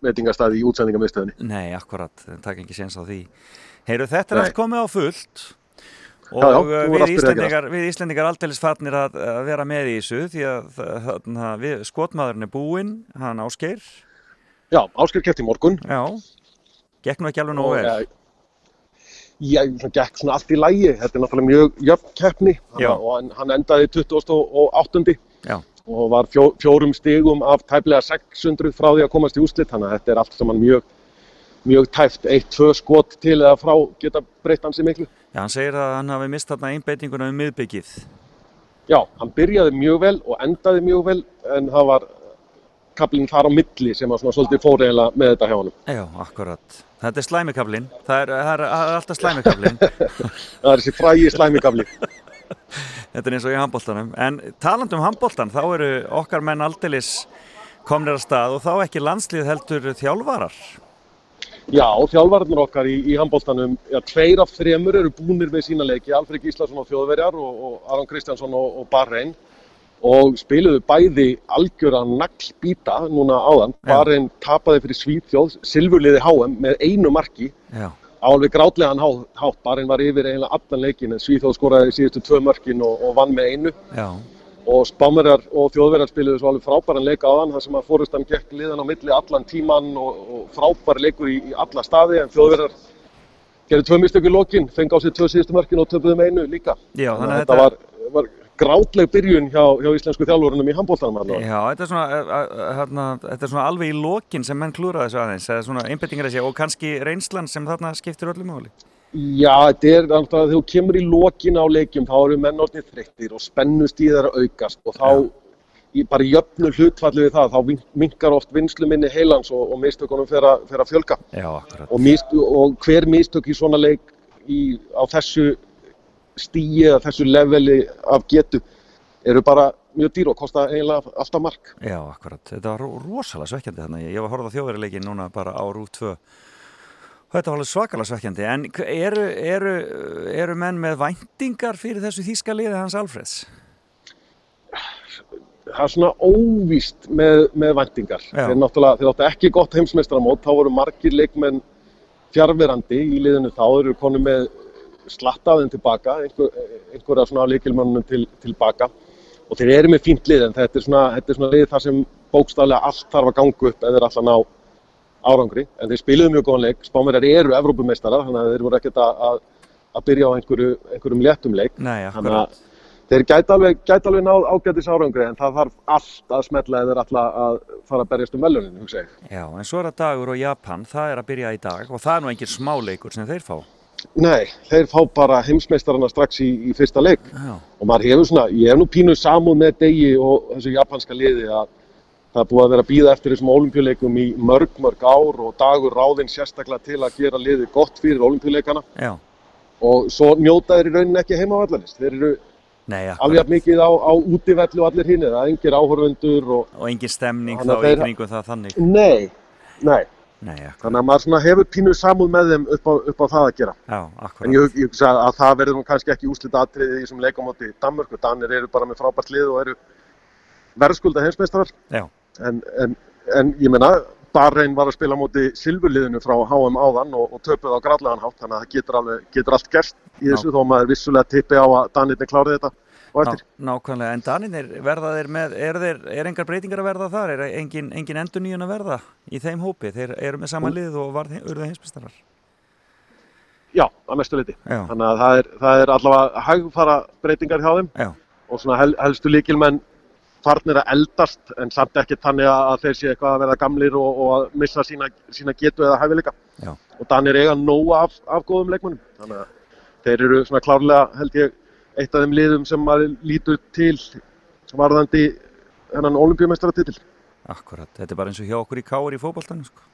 veitingastæði í útsendingamiðstöðinni. Nei, akkurat, takk ekki séns á því Heyru, þetta er allt komið á fullt og Já, já, uh, við, að Íslendingar, við Íslendingar aldeilis farnir að, að vera með í þessu því að þarna, við, skotmaðurinn er búinn, hann áskeir Já, Ásker kefti í morgun. Já, gekk nú ekki alveg nógu vel eh, Já, svona gekk svona allt í lægi. Þetta er náttúrulega mjög jöfn keppni Já. og hann, hann endaði 28. Já, og var fjó, fjórum stigum af tæplega 600 frá því að komast í úslit þannig að þetta er allt saman mjög, mjög tæft. Eitt, tvö skot til eða frá geta breytt hansi miklu. Já, hann segir að hann hafi mist þarna einbeitinguna um miðbyggið Já, hann byrjaði mjög vel og endaði mjög vel en það var kaplinn þar á milli sem var svona svolítið fóreiginlega með þetta hjá honum. Já, akkurat. Þetta er slæmikablin. Það er, það er, alltaf slæmikablin. (laughs) það er þessi frægi slæmikabli. (laughs) Þetta er eins og í handbóltanum. En taland um handbóltan, þá eru okkar menn aldeilis komnir að stað og þá ekki landslið heldur þjálfarar. Já, þjálfararnir okkar í, í handbóltanum, já, tveir af þremur eru búnir með sína leiki, Alfred Gíslason og Þjóðverjar og, og Aron Kristjánsson og, og Barrein og spiluðu bæði algjöra naglbýta núna áðan. Barrein tapaði fyrir Svíþjóð, silfurliði HM með einu marki Já. á alveg grátlegan há- hátt. Barrein var yfir eiginlega allan leikin en Svíþjóð skoraði síðustu tvö mörkin og, og vann með einu Já. og Spámerjar og Þjóðverjar spiluðu svo alveg frábæran leik á þann þar sem að fórustan gekk liðan á milli allan tíman og, og frábær leikur í, í alla staði en Þjóðverjar gerði tvö mistöku í lokin, fengi á sig tvö síðustu mörkin og töpuðu með einu líka. Já, þannig að þetta- var, var grátleg byrjun hjá, hjá íslensku þjálfurunum í handbóltanum. Já, þetta er, svona, uh, uh, hérna, þetta er svona alveg í lokin sem menn klúra þessu aðeins, eða svona einbettingar þessi og kannski reynslan sem þarna skiptir öllu máli. Já, þetta er þannig að þú kemur í lokin á leikjum þá eru menn orðnir þreyttir og spennustíðar aukast og þá í bara jöfnu hlutfalli við það þá minnkar oft vinsluminni heilans og, og mistökunum fer að fjölga Já, akkurat. og, mist, og hver mistök í svona leik í, á þessu stíi eða þessu leveli af getu eru bara mjög dýr og kosta eiginlega alltaf mark. Já, akkurat. Þetta var ro- rosalega svekkjandi þannig. Ég var að horfa á þjóðveruleikin núna bara á Rúf 2 og þetta var alveg svakalega svekkjandi. En eru, eru, eru menn með væntingar fyrir þessu þýska liði hans Alfreds? það er svona óvíst með, með væntingar. Já. Þeir náttúrulega, ekki gott heimsmeistaramót, þá voru margir leikmenn fjárverandi í liðinu þá, þeir eru konu með slattaðin tilbaka, einhver, einhverja svona leikilmannum til, tilbaka og þeir eru með fínt lið en þetta er svona, þetta er svona lið þar sem bókstaflega allt þarf að ganga upp eða alltaf ná árangri, en þeir spiluðu mjög góðan leik, spámerjar eru Evrópumeistarar, þannig að þeir voru ekkert að, að, byrja á einhverju, einhverjum léttum leik. Nei, Þannig að þeir gæti alveg, gæti alveg náð ágætis árangri en það þarf allt að smetla eða alltaf að fara að berjast um velunin, hugsa ég. Já, en svo er það dagur og Japan, það er að byrja í dag og það er nú engin smáleikur sem þeir fá. Nei, þeir fá bara heimsmeistarana strax í, í fyrsta leik Já. og maður hefur svona, ég hef nú pínu samúð með degi og þessu japanska liði að það er búið að vera að býða eftir þessum olimpíuleikum í mörg, mörg ár og dagur ráðinn sérstaklega til að gera liði gott fyrir olimpíuleikana og svo njóta þeir í rauninni ekki heima á vallarist. Þeir eru Nei, alveg mikið á, á útivelli og allir hinn, það er engir áhorfundur og Og engin stemning þá í kringum það þannig. nei, nei. Nei. Þannig að maður svona hefur pínu samúð með þeim upp á, upp á það að gera. Já. En ég, hugsa að það verður kannski ekki úslita atriði í þessum leikamóti Danmörku. Danir eru bara með frábært lið og eru verðskulda heimsmeistarar. Já. En, en, en ég meina, Bahrein var að spila móti silfurliðinu frá HM áðan og, og töpuð á gradlegan hátt. Þannig að það getur, alveg, getur allt gerst í þessu þó maður vissulega tippi á að Danirni klári þetta eftir. Ná, nákvæmlega, en Daninir verða þeir með, er, þeir, er engar breytingar að verða þar? Er engin, engin endur nýjun að verða í þeim hópi? Þeir eru með sama lið og varð, urðu heimsmeistarar. Já, að mestu leiti. Já. Þannig að það er, það er allavega hægfara breytingar hjá þeim Já. og svona hel, helstu líkilmenn farnir að eldast en samt ekki þannig að þeir sé eitthvað að verða gamlir og, og að missa sína, sína getu eða hæfileika. Og Danir eiga nóga af, af góðum leikmennum. Þannig að þeir eru svona klárlega held ég eitt af þeim liðum sem maður lítur til varðandi hennan olimpíumeistaratitil. Akkurat, þetta er bara eins og hjá okkur í káur í fótboltanum sko.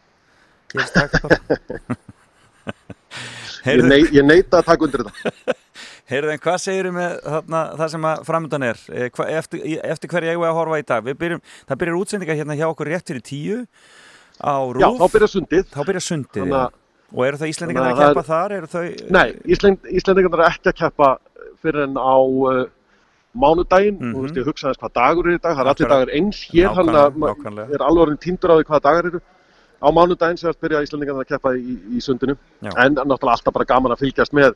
Það ekki bara. (laughs) Ég, nei, ég neita að taka undir þetta. (laughs) Heyrðu, en hvað segir með þarna, það sem að framöndan er? Eh, hva, eftir, eftir hverju eigum við að horfa í dag? Við Byrjum, það byrjar útsendingar hérna hjá okkur rétt fyrir tíu á Rúf. Já, þá byrjar sundið. Þá byrjar sundið, Þannig að- Og eru það Íslendingar þannig að keppa það þar? Eru þau... Nei, Íslend, Íslendingarnir er ekki að keppa fyrir en á uh, mánudaginn, mm -hmm. veist, ég hugsa þess hvað dagur er í dag, það er allir dagur eins hér, Nákvæmlega, að er alveg orðin týndur á því hvaða dagar eru. Á mánudaginn sem byrja Íslendingarnir að keppa í, í sundinu, Já. en náttúrulega alltaf bara gaman að fylgjast með,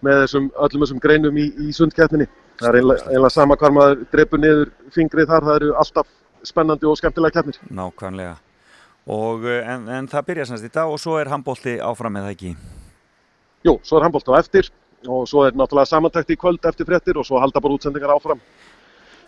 með þessum, öllum þessum greinum í, í sundkeppninni. Það er einlega, einlega sama hvar maður drepur niður fingrið þar, það eru alltaf spennandi og skemmtilega keppnir. Nákvæmlega. Og, eh, en, en það byrjar semst í dag og svo er handbólti áfram með það ekki. Jú, svo er handbólt á eftir og svo er náttúrulega samantækt í kvöld eftir fréttir og svo halda bara útsendingar áfram.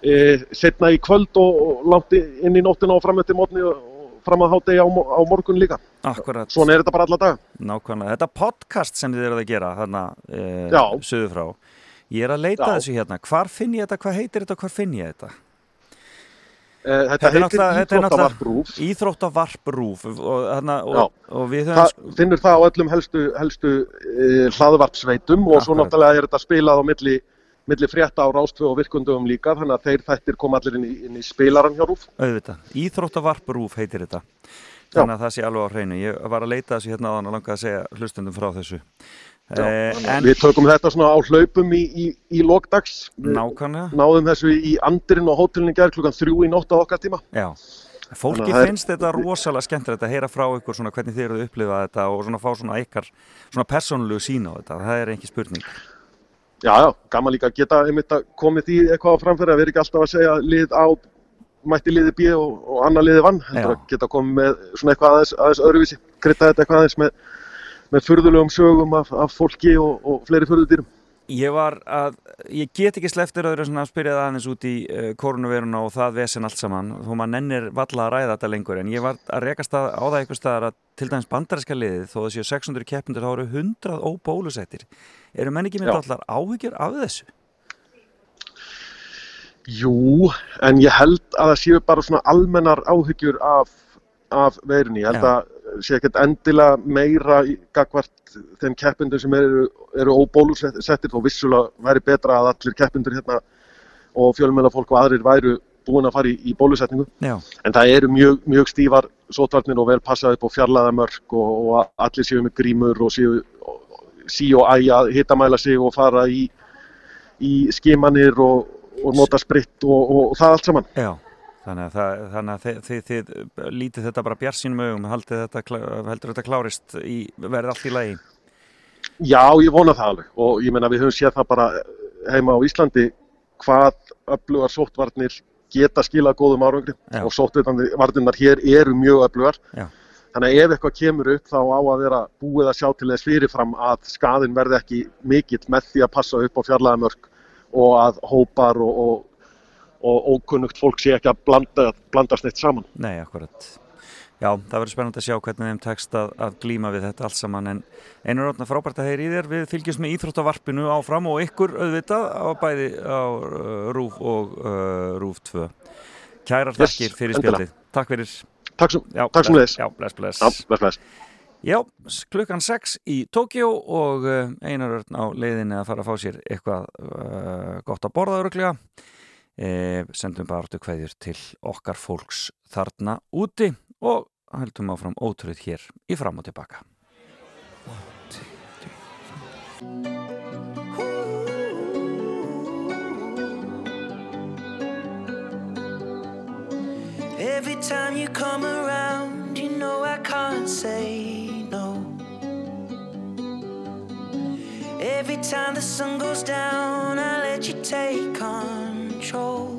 E, setna í kvöld og, og langt inn í nóttina og fram eftir mótni og og fram að hádegi á, á morgun líka. Akkurat. Svona er þetta bara alla daga. Nákvæmlega. Þetta podcast sem þið eruð að gera þarna e, Já. söður frá. Ég er að leita Já. þessu hérna. Hvar finn ég þetta? Hvað heitir þetta? Hvar finn ég þetta? Eh, Þetta Þetta er náttúrulega- Íþróttavarprúf. Og, og, og við Það sko- finnur það á öllum helstu, helstu uh, hlaðvarpsveitum og svo Akkurat. náttúrulega er þetta spilað á milli, milli frétta á rástvö og virkundum líka þannig að þeir þættir kom allir inn í, inn í spilaran hjá Rúf. auðvitað. Íþróttavarprúf heitir þetta. Þannig að það sé alveg á hreinu. Ég var að leita þessu hérna áðan og langaði að segja hlustundum frá þessu. Eh, en Við tökum þetta svona á hlaupum í, í, í lokdags. Nákvæmlega, Náðum þessu í andirinn á hótelinu gerð klukkan þrjú í nótt á okkar tíma. já. Fólki það er- finnst þetta rosalega skemmtilegt að heyra frá ykkur svona hvernig þið eruð að upplifa þetta og svona fá svona ykkar svona persónulegu sín á þetta. Það er ekki spurning. Já, já, gaman líka að geta einmitt að komið því eitthvað á framfæri að vera ekki alltaf að segja lið á mætti liði B og, og annar liði vann heldur Já. að geta komið með svona eitthvað aðeins, aðeins öðruvísi, krytta þetta eitthvað aðeins með, með furðulegum sögum af, af fólki og, og fleiri furðudýrum. Ég var að, ég get ekki sleftir öðru að spyrja það aðeins út í uh, koronaviruna og það vesen allt saman þó maður nennir valla að ræða þetta lengur en ég var að rekast að, á það einhver staðar að til dæmis bandaræska liðið þó það séu 600 keppindur þá eru 100 óbólusettir eru menn ekki Já. allar áhyggjur af þessu? Jú, en ég held að það séu bara svona almennar áhyggjur af, af veirunni. Ég held Já. að sé ekkert endilega meira gagvart þeim keppindum sem eru, eru óbólusettir og vissulega væri betra að allir keppindur hérna og fjölmennar fólk og aðrir væru búin að fara í, í bólusetningu. Já, En það eru mjög, mjög stífar sótvarnir og vel passað upp á fjarlæða mörg og, og allir séu með grímur og séu sí og æ að hitamæla sig og fara í, í skimanir og, og nota spritt og, og það allt saman. já. Þannig að, það, þannig að þið, þið, þið lítið þetta bara bjart sínum augum, heldur þetta klárist í, verði allt í lagi. Já, ég vona það alveg og ég meina við höfum séð það bara heima á Íslandi hvað öflugar sóttvarnir geta skilað góðum árangri Já. og sóttvarnirnar hér eru mjög öflugar. Já. Þannig að ef eitthvað kemur upp þá á að vera búið að sjá til þess fyrirfram að skaðin verði ekki mikill með því að passa upp á fjarlæðamörk og að hópar og, og, og ókunnugt fólk sé ekki að blanda, blandast neitt saman. Nei, akkurat. Já, það verður spennandi að sjá hvernig þeim tekst að, að glíma við þetta alls saman en einur rótna frábært að heyri í þér við fylgjumst með íþróttavarpinu áfram og ykkur auðvitað á bæði á uh, RÚF og uh, RÚF 2 Kærar Yes, þakkir fyrir endilega. spjaldið Takk fyrir Takk sem bless. leiðis. Já, bless, bless Já, bless, bless. Já, klukkan 6 í Tókjó og uh, einar örn á leiðinni að fara að fá sér eitthvað uh, gott að borða öruglega e, sendum bara áttu kveðjur til okkar fólks þarna úti og höldum áfram ótrúð hér í fram og tilbaka Every time you come around, you know I can't say no. Every time the sun goes down, I let you take control.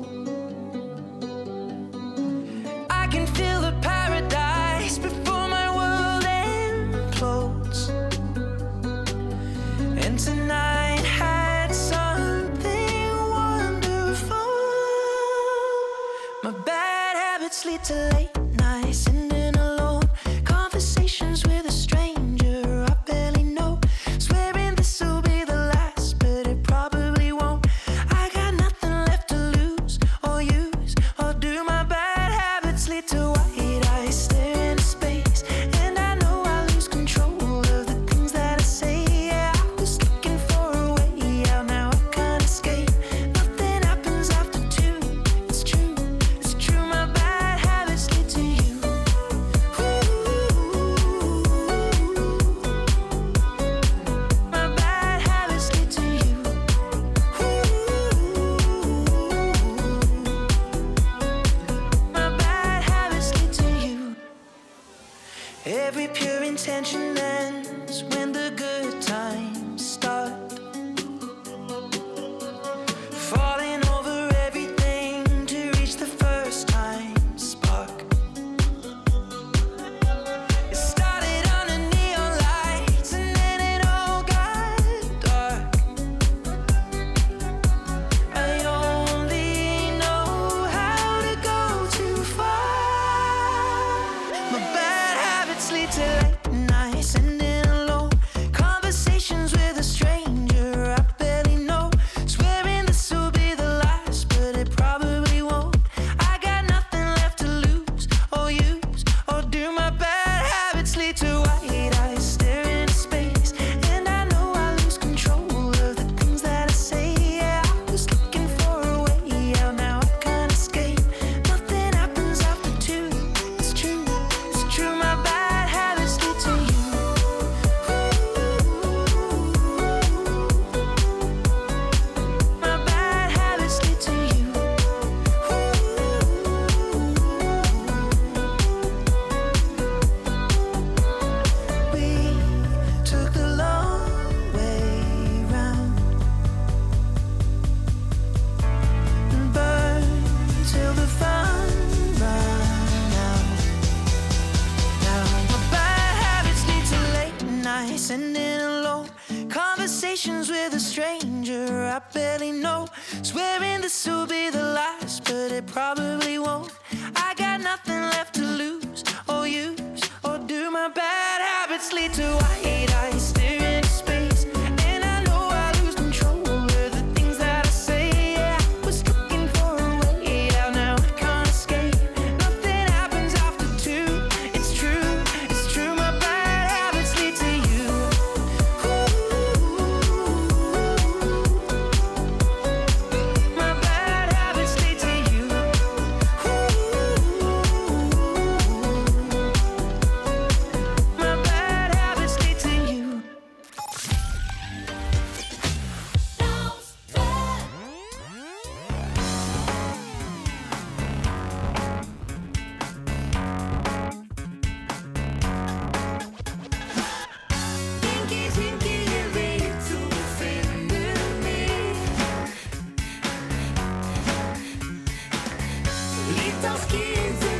easy.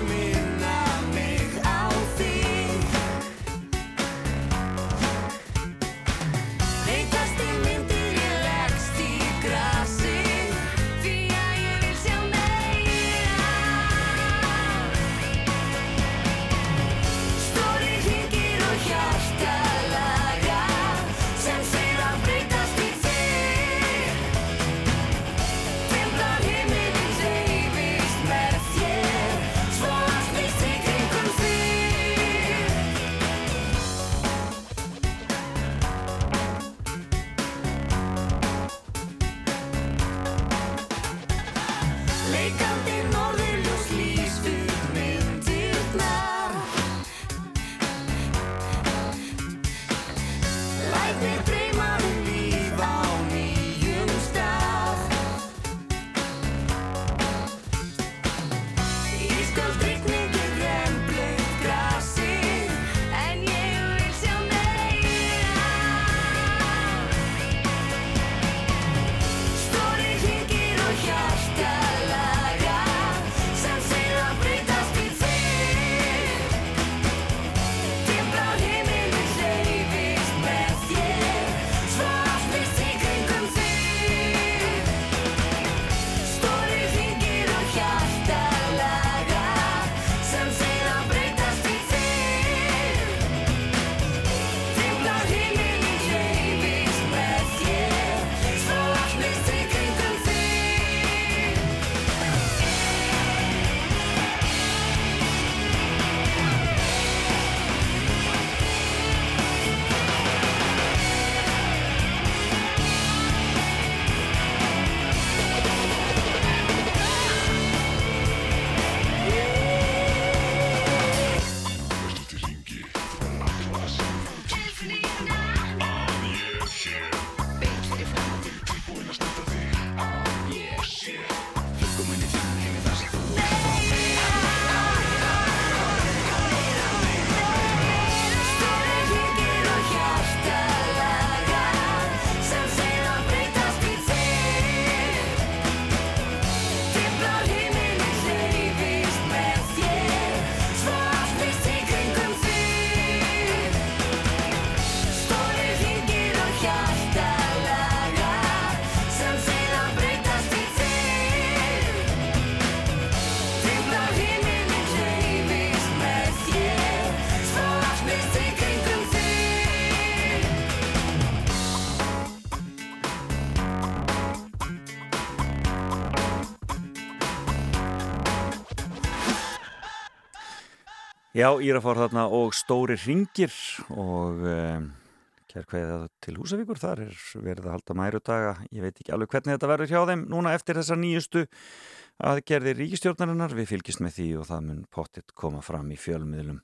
Já, Írafár þarna og Stóri Ringir og um, kærkveðið til Húsavíkur. Þar er verið að halda mæru daga ég veit ekki alveg hvernig þetta verður hjá þeim núna eftir þessa nýjustu aðgerði ríkistjórnarinnar, við fylgjast með því og það mun pottitt koma fram í fjölmiðlum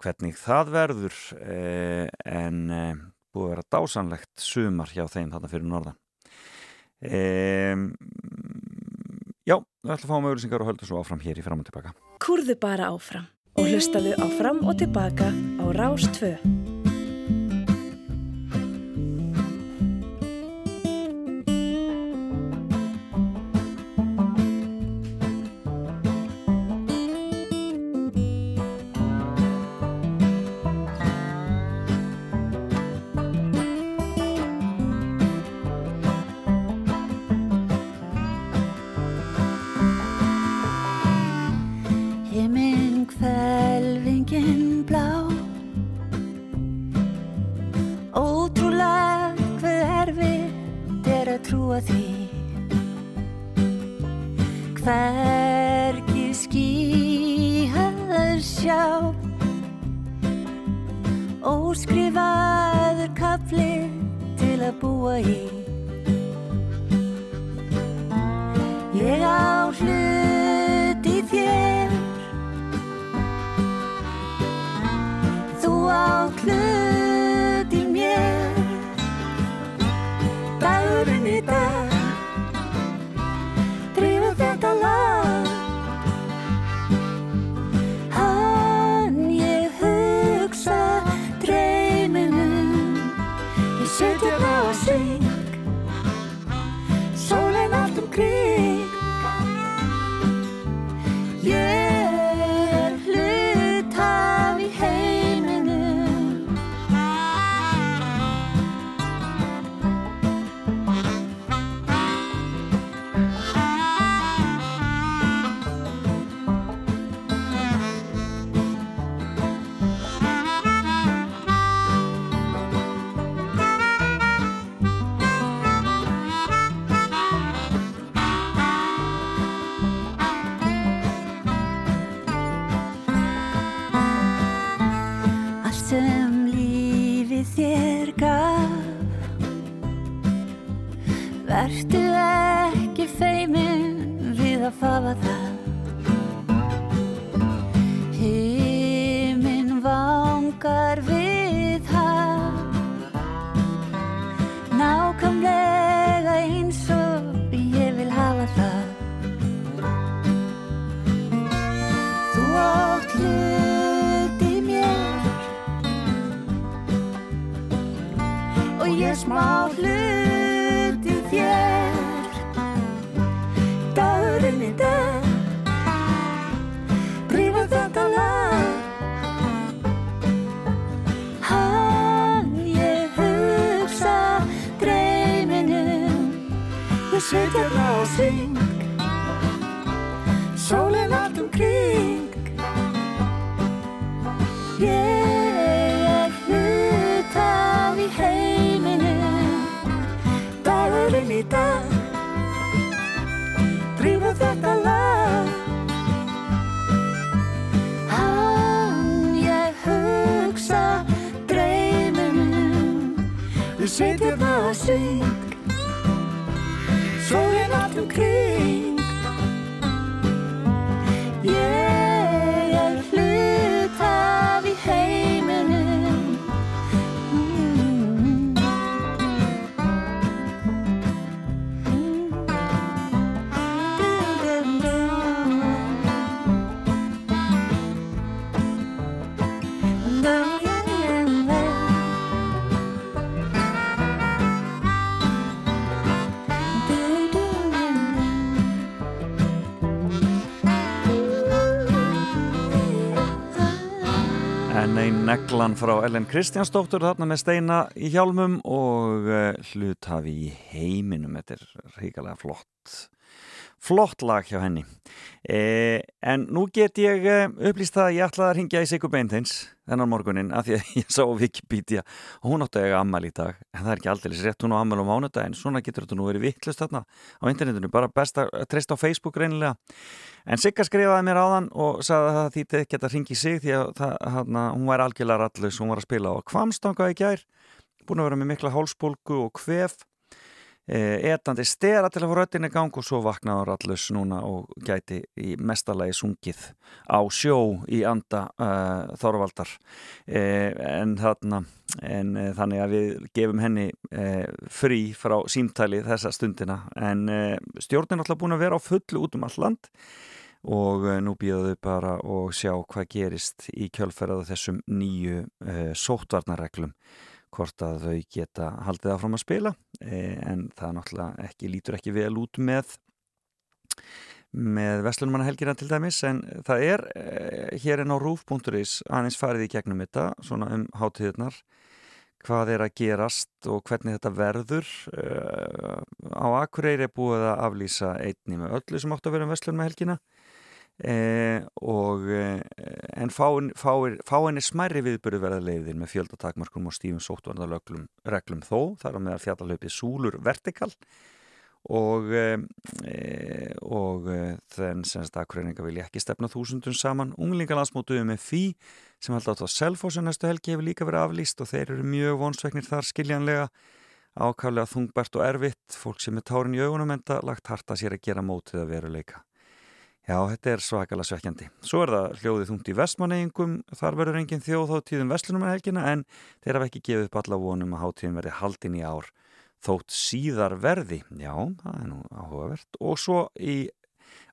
hvernig það verður eh, en eh, búið að vera dásanlegt sumar hjá þeim þarna fyrir norðan. Eh, Já, við ætlum að fá um mögulisingar og höldum svo áfram hér í fram og tilbaka. Kurðu bara áfram og hlustaðu á fram og tilbaka á Rás 2. Það á syng Sólinn allt um kring. Ég neglan frá Ellen Kristjánsdóttur þarna með steina í hjálmum og uh, hluthafi í heiminum. Þetta er ríkalega flott. Flott lag hjá henni. Eh, en nú get ég uh, upplýst það að ég ætlaði að ringja í Sigur Beinteins þennan morgunin af því að ég sá Wikipedia og hún átti að eiga ammal í dag. En það er ekki aldrei rétt hún á ammal á mánudaginn. Svona getur þetta nú verið vittlust þarna á internetinu. Bara best að treysta á Facebook reynilega. En Sigga skrifaði mér áðan og sagði að það þýtti ekki að ringi sig því að það, hana, hún var algjörlega rallus, hún var að spila á kvamstanga í gær, búin að vera með mikla hálsbólgu og kvef, e, etandi stera til að fá röttinni gang og svo vaknaði rallus núna og gæti í mestalagi sungið á sjó í anda uh, Þorvaldar. E, en, þarna, en þannig að við gefum henni e, frí frá símtali þessa stundina. En e, stjórnin er alltaf búin að vera á fullu út um all land og eh, nú býðaðu bara og sjá hvað gerist í kjölferðað þessum nýju uh, sóttvarnarreglum hvort að þau geta haldið áfram að spila eh, en það náttúrulega ekki, lítur ekki vel út með með Vestlunmannahelgina til dæmis en það er eh, hér en á rúf.is aðeins farið í gegnum þetta svona um hátíðnar hvað er að gerast og hvernig þetta verður? Á Akureyri er búið að aflýsa einni með öllu sem átt að vera um Vestlun uh, og uh, en fáin, fáin, fáin er smærri viðbyrðu verða leiðir með fjöldatakmarkum og stífum sóttvarnarreglum reglum þó, þar á meðal fjallalöpið Súlur Vertikal og e, og e, þenn semst aðkræninga vilja ekki stefna þúsundum saman. Unglingalandsmótuðu með fí sem held átt á Selfossu næstu helgi hefur líka verið aflýst og þeir eru mjög vonsveiknir þar skiljanlega. Ákaflega þungbært og erfitt fólk sem er tárin í augunum enda lagt harta sér að gera mótið að veruleika Já, þetta er svakalega svekkjandi. Svo er það hljóðið þungt í vestmanneigingum, þar verður engin þjóðháttíðum vestlunum með helgina en þeir hafa ekki gefið upp alla vonum að háttíðin verði haldin í ár þótt síðar verði. Já, það er nú áhugavert. Og svo í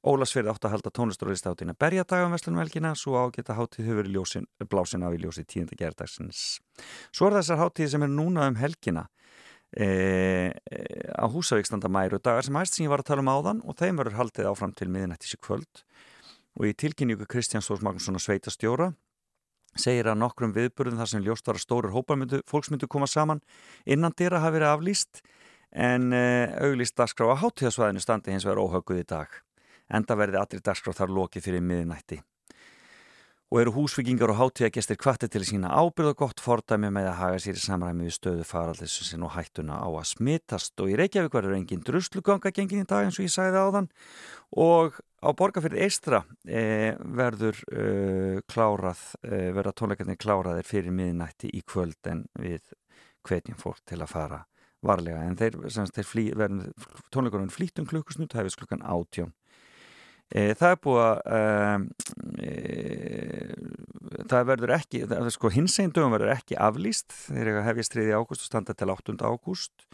Ólasverði átt að halda tónlisturlistáttina berjadagum vestlunum helgina, svo ágeta háttíð hefur ljósin, blásin af í ljósi tíunda gerðdagsins. Svo er þessar háttíð sem er núna um helgina E, á Húsavíkstanda mæru dagar sem hægst sem ég var að tala um áðan og þeim verður haldið áfram til miðinættis í kvöld. Og í tilkynningu Kristján Stórs Magnússon að sveita stjóra segir að nokkrum viðburðum þar sem ljóst var að stórir hópamyndu, fólksmyndu koma saman innan dýra hafi verið aflýst en e, auglýst dagskrá að hátíðasvæðinu standi hins vegar óhauguð í dag. Enda verði allir dagskrá þar lokið fyrir miðinætti og eru húsvikingar og hátíðagestir kvartir til sína ábyrð og gott fordæmi með að haga sér í samræmi við stöðu faraldissin og hættuna á að smittast og í Reykjavík verður engin drusluganga gengin í dag eins og ég sæði áðan. Og á borgarfyrði eistra e, verður e, klárað, e, verða tónleikarnir kláraðir fyrir miðnætti í kvöld en við hvetjum fólk til að fara varlega. En þeir, þeir flý, verður tónleikarinn flýtum klukkusnút hefðis klukkan átjón það er búið að e, það verður ekki sko, hins einn dögum verður ekki aflýst þeir hefjast 3. ágúst og standa til 8. ágúst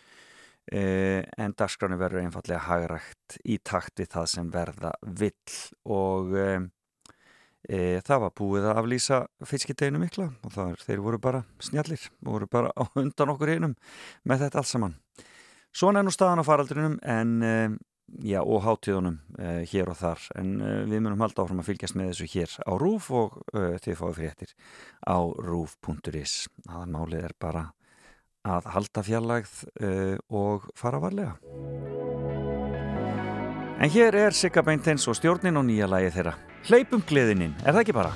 e, en dagskráni verður einfallega hagrægt í takt við það sem verða vill og það var búið að aflýsa fiskideginu mikla og það, þeir voru bara snjallir voru bara á undan okkur einum með þetta allt saman Svona er nú staðan á faraldrinum en já, og hátíðunum uh, hér og þar. En uh, við munum halda áfram að fylgjast með þessu hér á RÚF og uh, þið fáið fréttir á rúf.is aðan málið er bara að halda fjarlægð og fara varlega. En hér er Sigga Beinteins og stjórnin og nýja lagi þeirra. Hleypum gleðinin, er það ekki bara?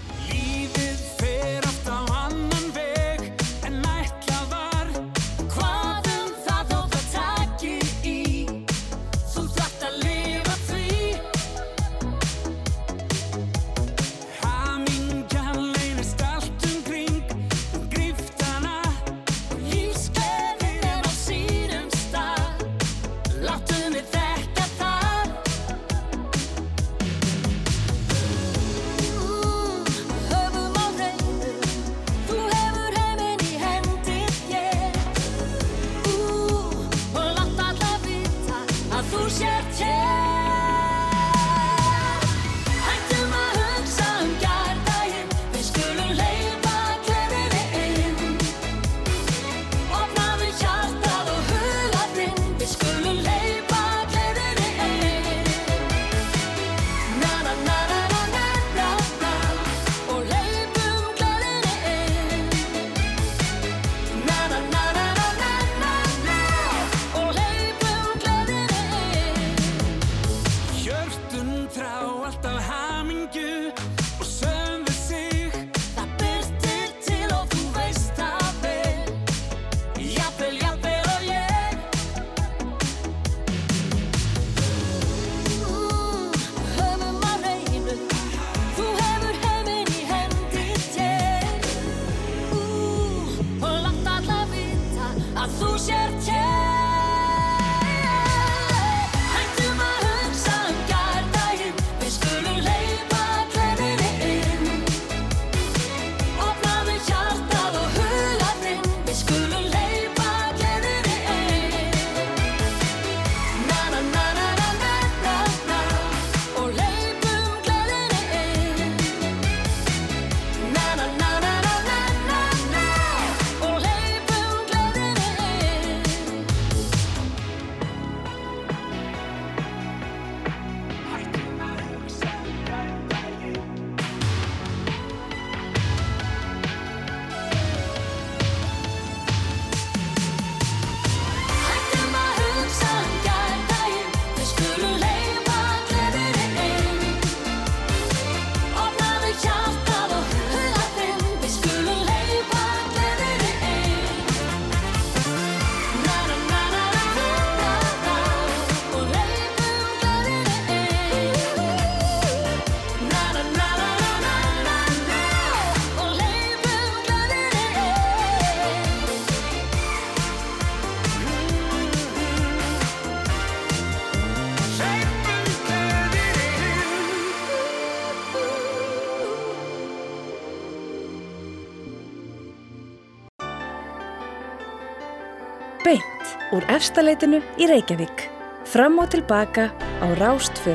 Efstaleitinu í Reykjavík. Fram og tilbaka á Rástfö.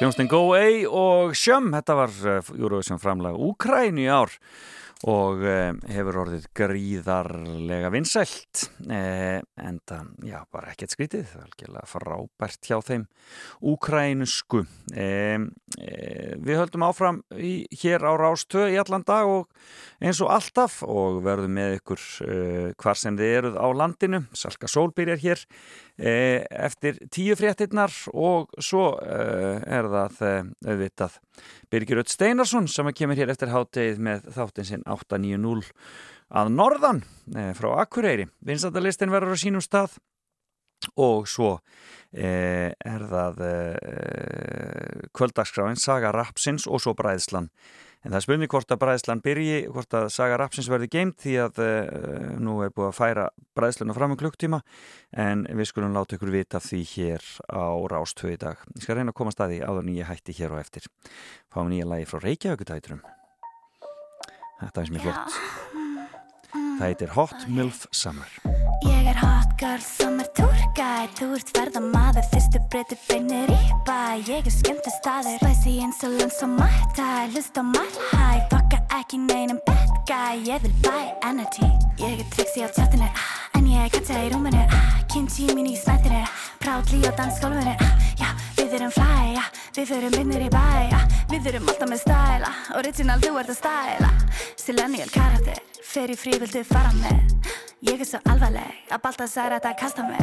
Hljómsninn Go Away og Sjömm, þetta var uh, Eurovision framlag Úkrænu í ár og uh, hefur orðið gríðarlega vinsælt uh, en það, já, bara ekkert skrítið, það er algjörlega frábært hjá þeim Úkrænusku. Við höldum áfram í, hér á Rástöð í allan dag og eins og alltaf og verðum með ykkur hvar sem þið eruð á landinu. Salka Sól byrjar hér eftir tíu fréttinnar og svo uh, er það uh, auðvitað Birgir Öll Steinarsson sem kemur hér eftir háttegið með þáttinn sinn 890 að norðan frá Akureyri. Vinsandalistin verður á sínum stað og svo er það kvöldagskráin Saga Rapsins og svo Bræðslan en það spurning hvort að Bræðslan byrji hvort að Saga Rapsins verði geimt því að eh, nú er búið að færa Bræðsluna fram um klukktíma en við skulum láta ykkur vita því hér á Rástvö í dag. Ég skal reyna að koma staði áður nýja hætti hér og eftir. Fáum nýja lagi frá Reykjavíkutæturum þetta er sem er flott. Það heitir Hot Milf Summer Guide Þú ert ferðamaður, fyrstu breyti beinir í bæ. Ég er skemmti staður, spicy insolence og mæta Lust á high, fokka ekki neinum bad guy. Ég vil buy energy. Ég er trixi á tjattinu, ah, en ég er katja í rúminu ah, Kimchi mín í snættinu, proudly á dansgólfinu ah, Já, við erum fly, við förum beinir í bæ Við erum alltaf með stæla, original þú ert að stæla. Silenial karakter, fer í frí, viltu fara með Ég er svo alvarleg að Baltasar ætti að kasta mig.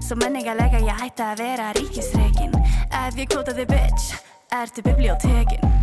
Svo menningalega ég ætti að vera ríkisreikin Ef ég kvota þig bitch, ertu bibliotekin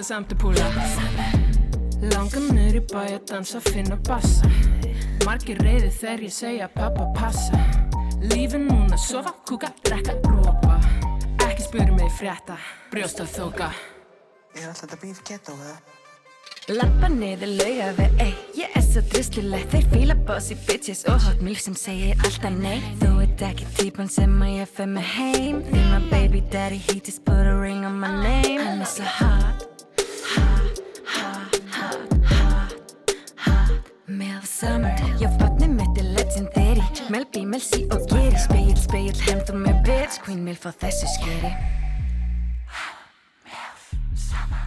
ætla samt að púla Langar mér í bæ að dansa, finna bassa. Margir reyði þegar ég segja pappa passa. Lífin núna, sofa, kúka, rekka, rópa Ekki spuru mig frétta, brjóst að þóka Ég er alltaf þetta bíf gett á það. Lappa niður lauga við, ey, ég er svo druslileg Þeir fíla bossy bitches og hot milk sem segir alltaf nei. Þú ert ekki típan sem að ég fer með heim. Því my baby daddy, he just put a ring on my name. I'm so hot. mér fá þessu skeri Summer,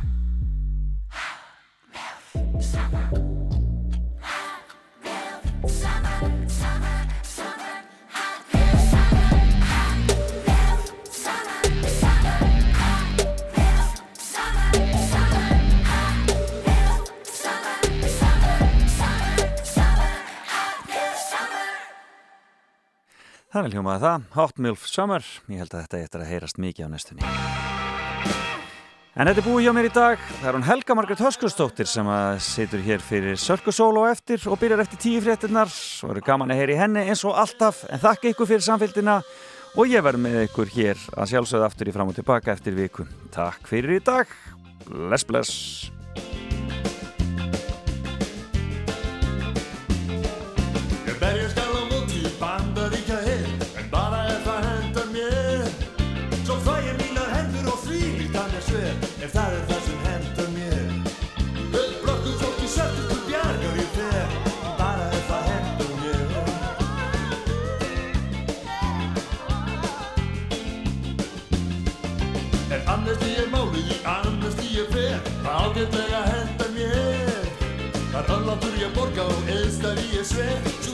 summer, summer Þannig hljómaði það, Hot Milf Summer, ég held að þetta eftir að heyrast mikið á næstunni. En þetta er búið hjá mér í dag, það er hún Helga Margret Höskustóttir sem að situr hér fyrir Sörkusól og eftir og byrjar eftir tíu fréttinnar og eru gaman að heyri henni eins og alltaf. En þakka ykkur fyrir samfélgina og ég verð með ykkur hér að sjálfsögða aftur í fram og tilbaka eftir viku. Takk fyrir í dag, bless bless! að byrja borga og elsta við ég sveið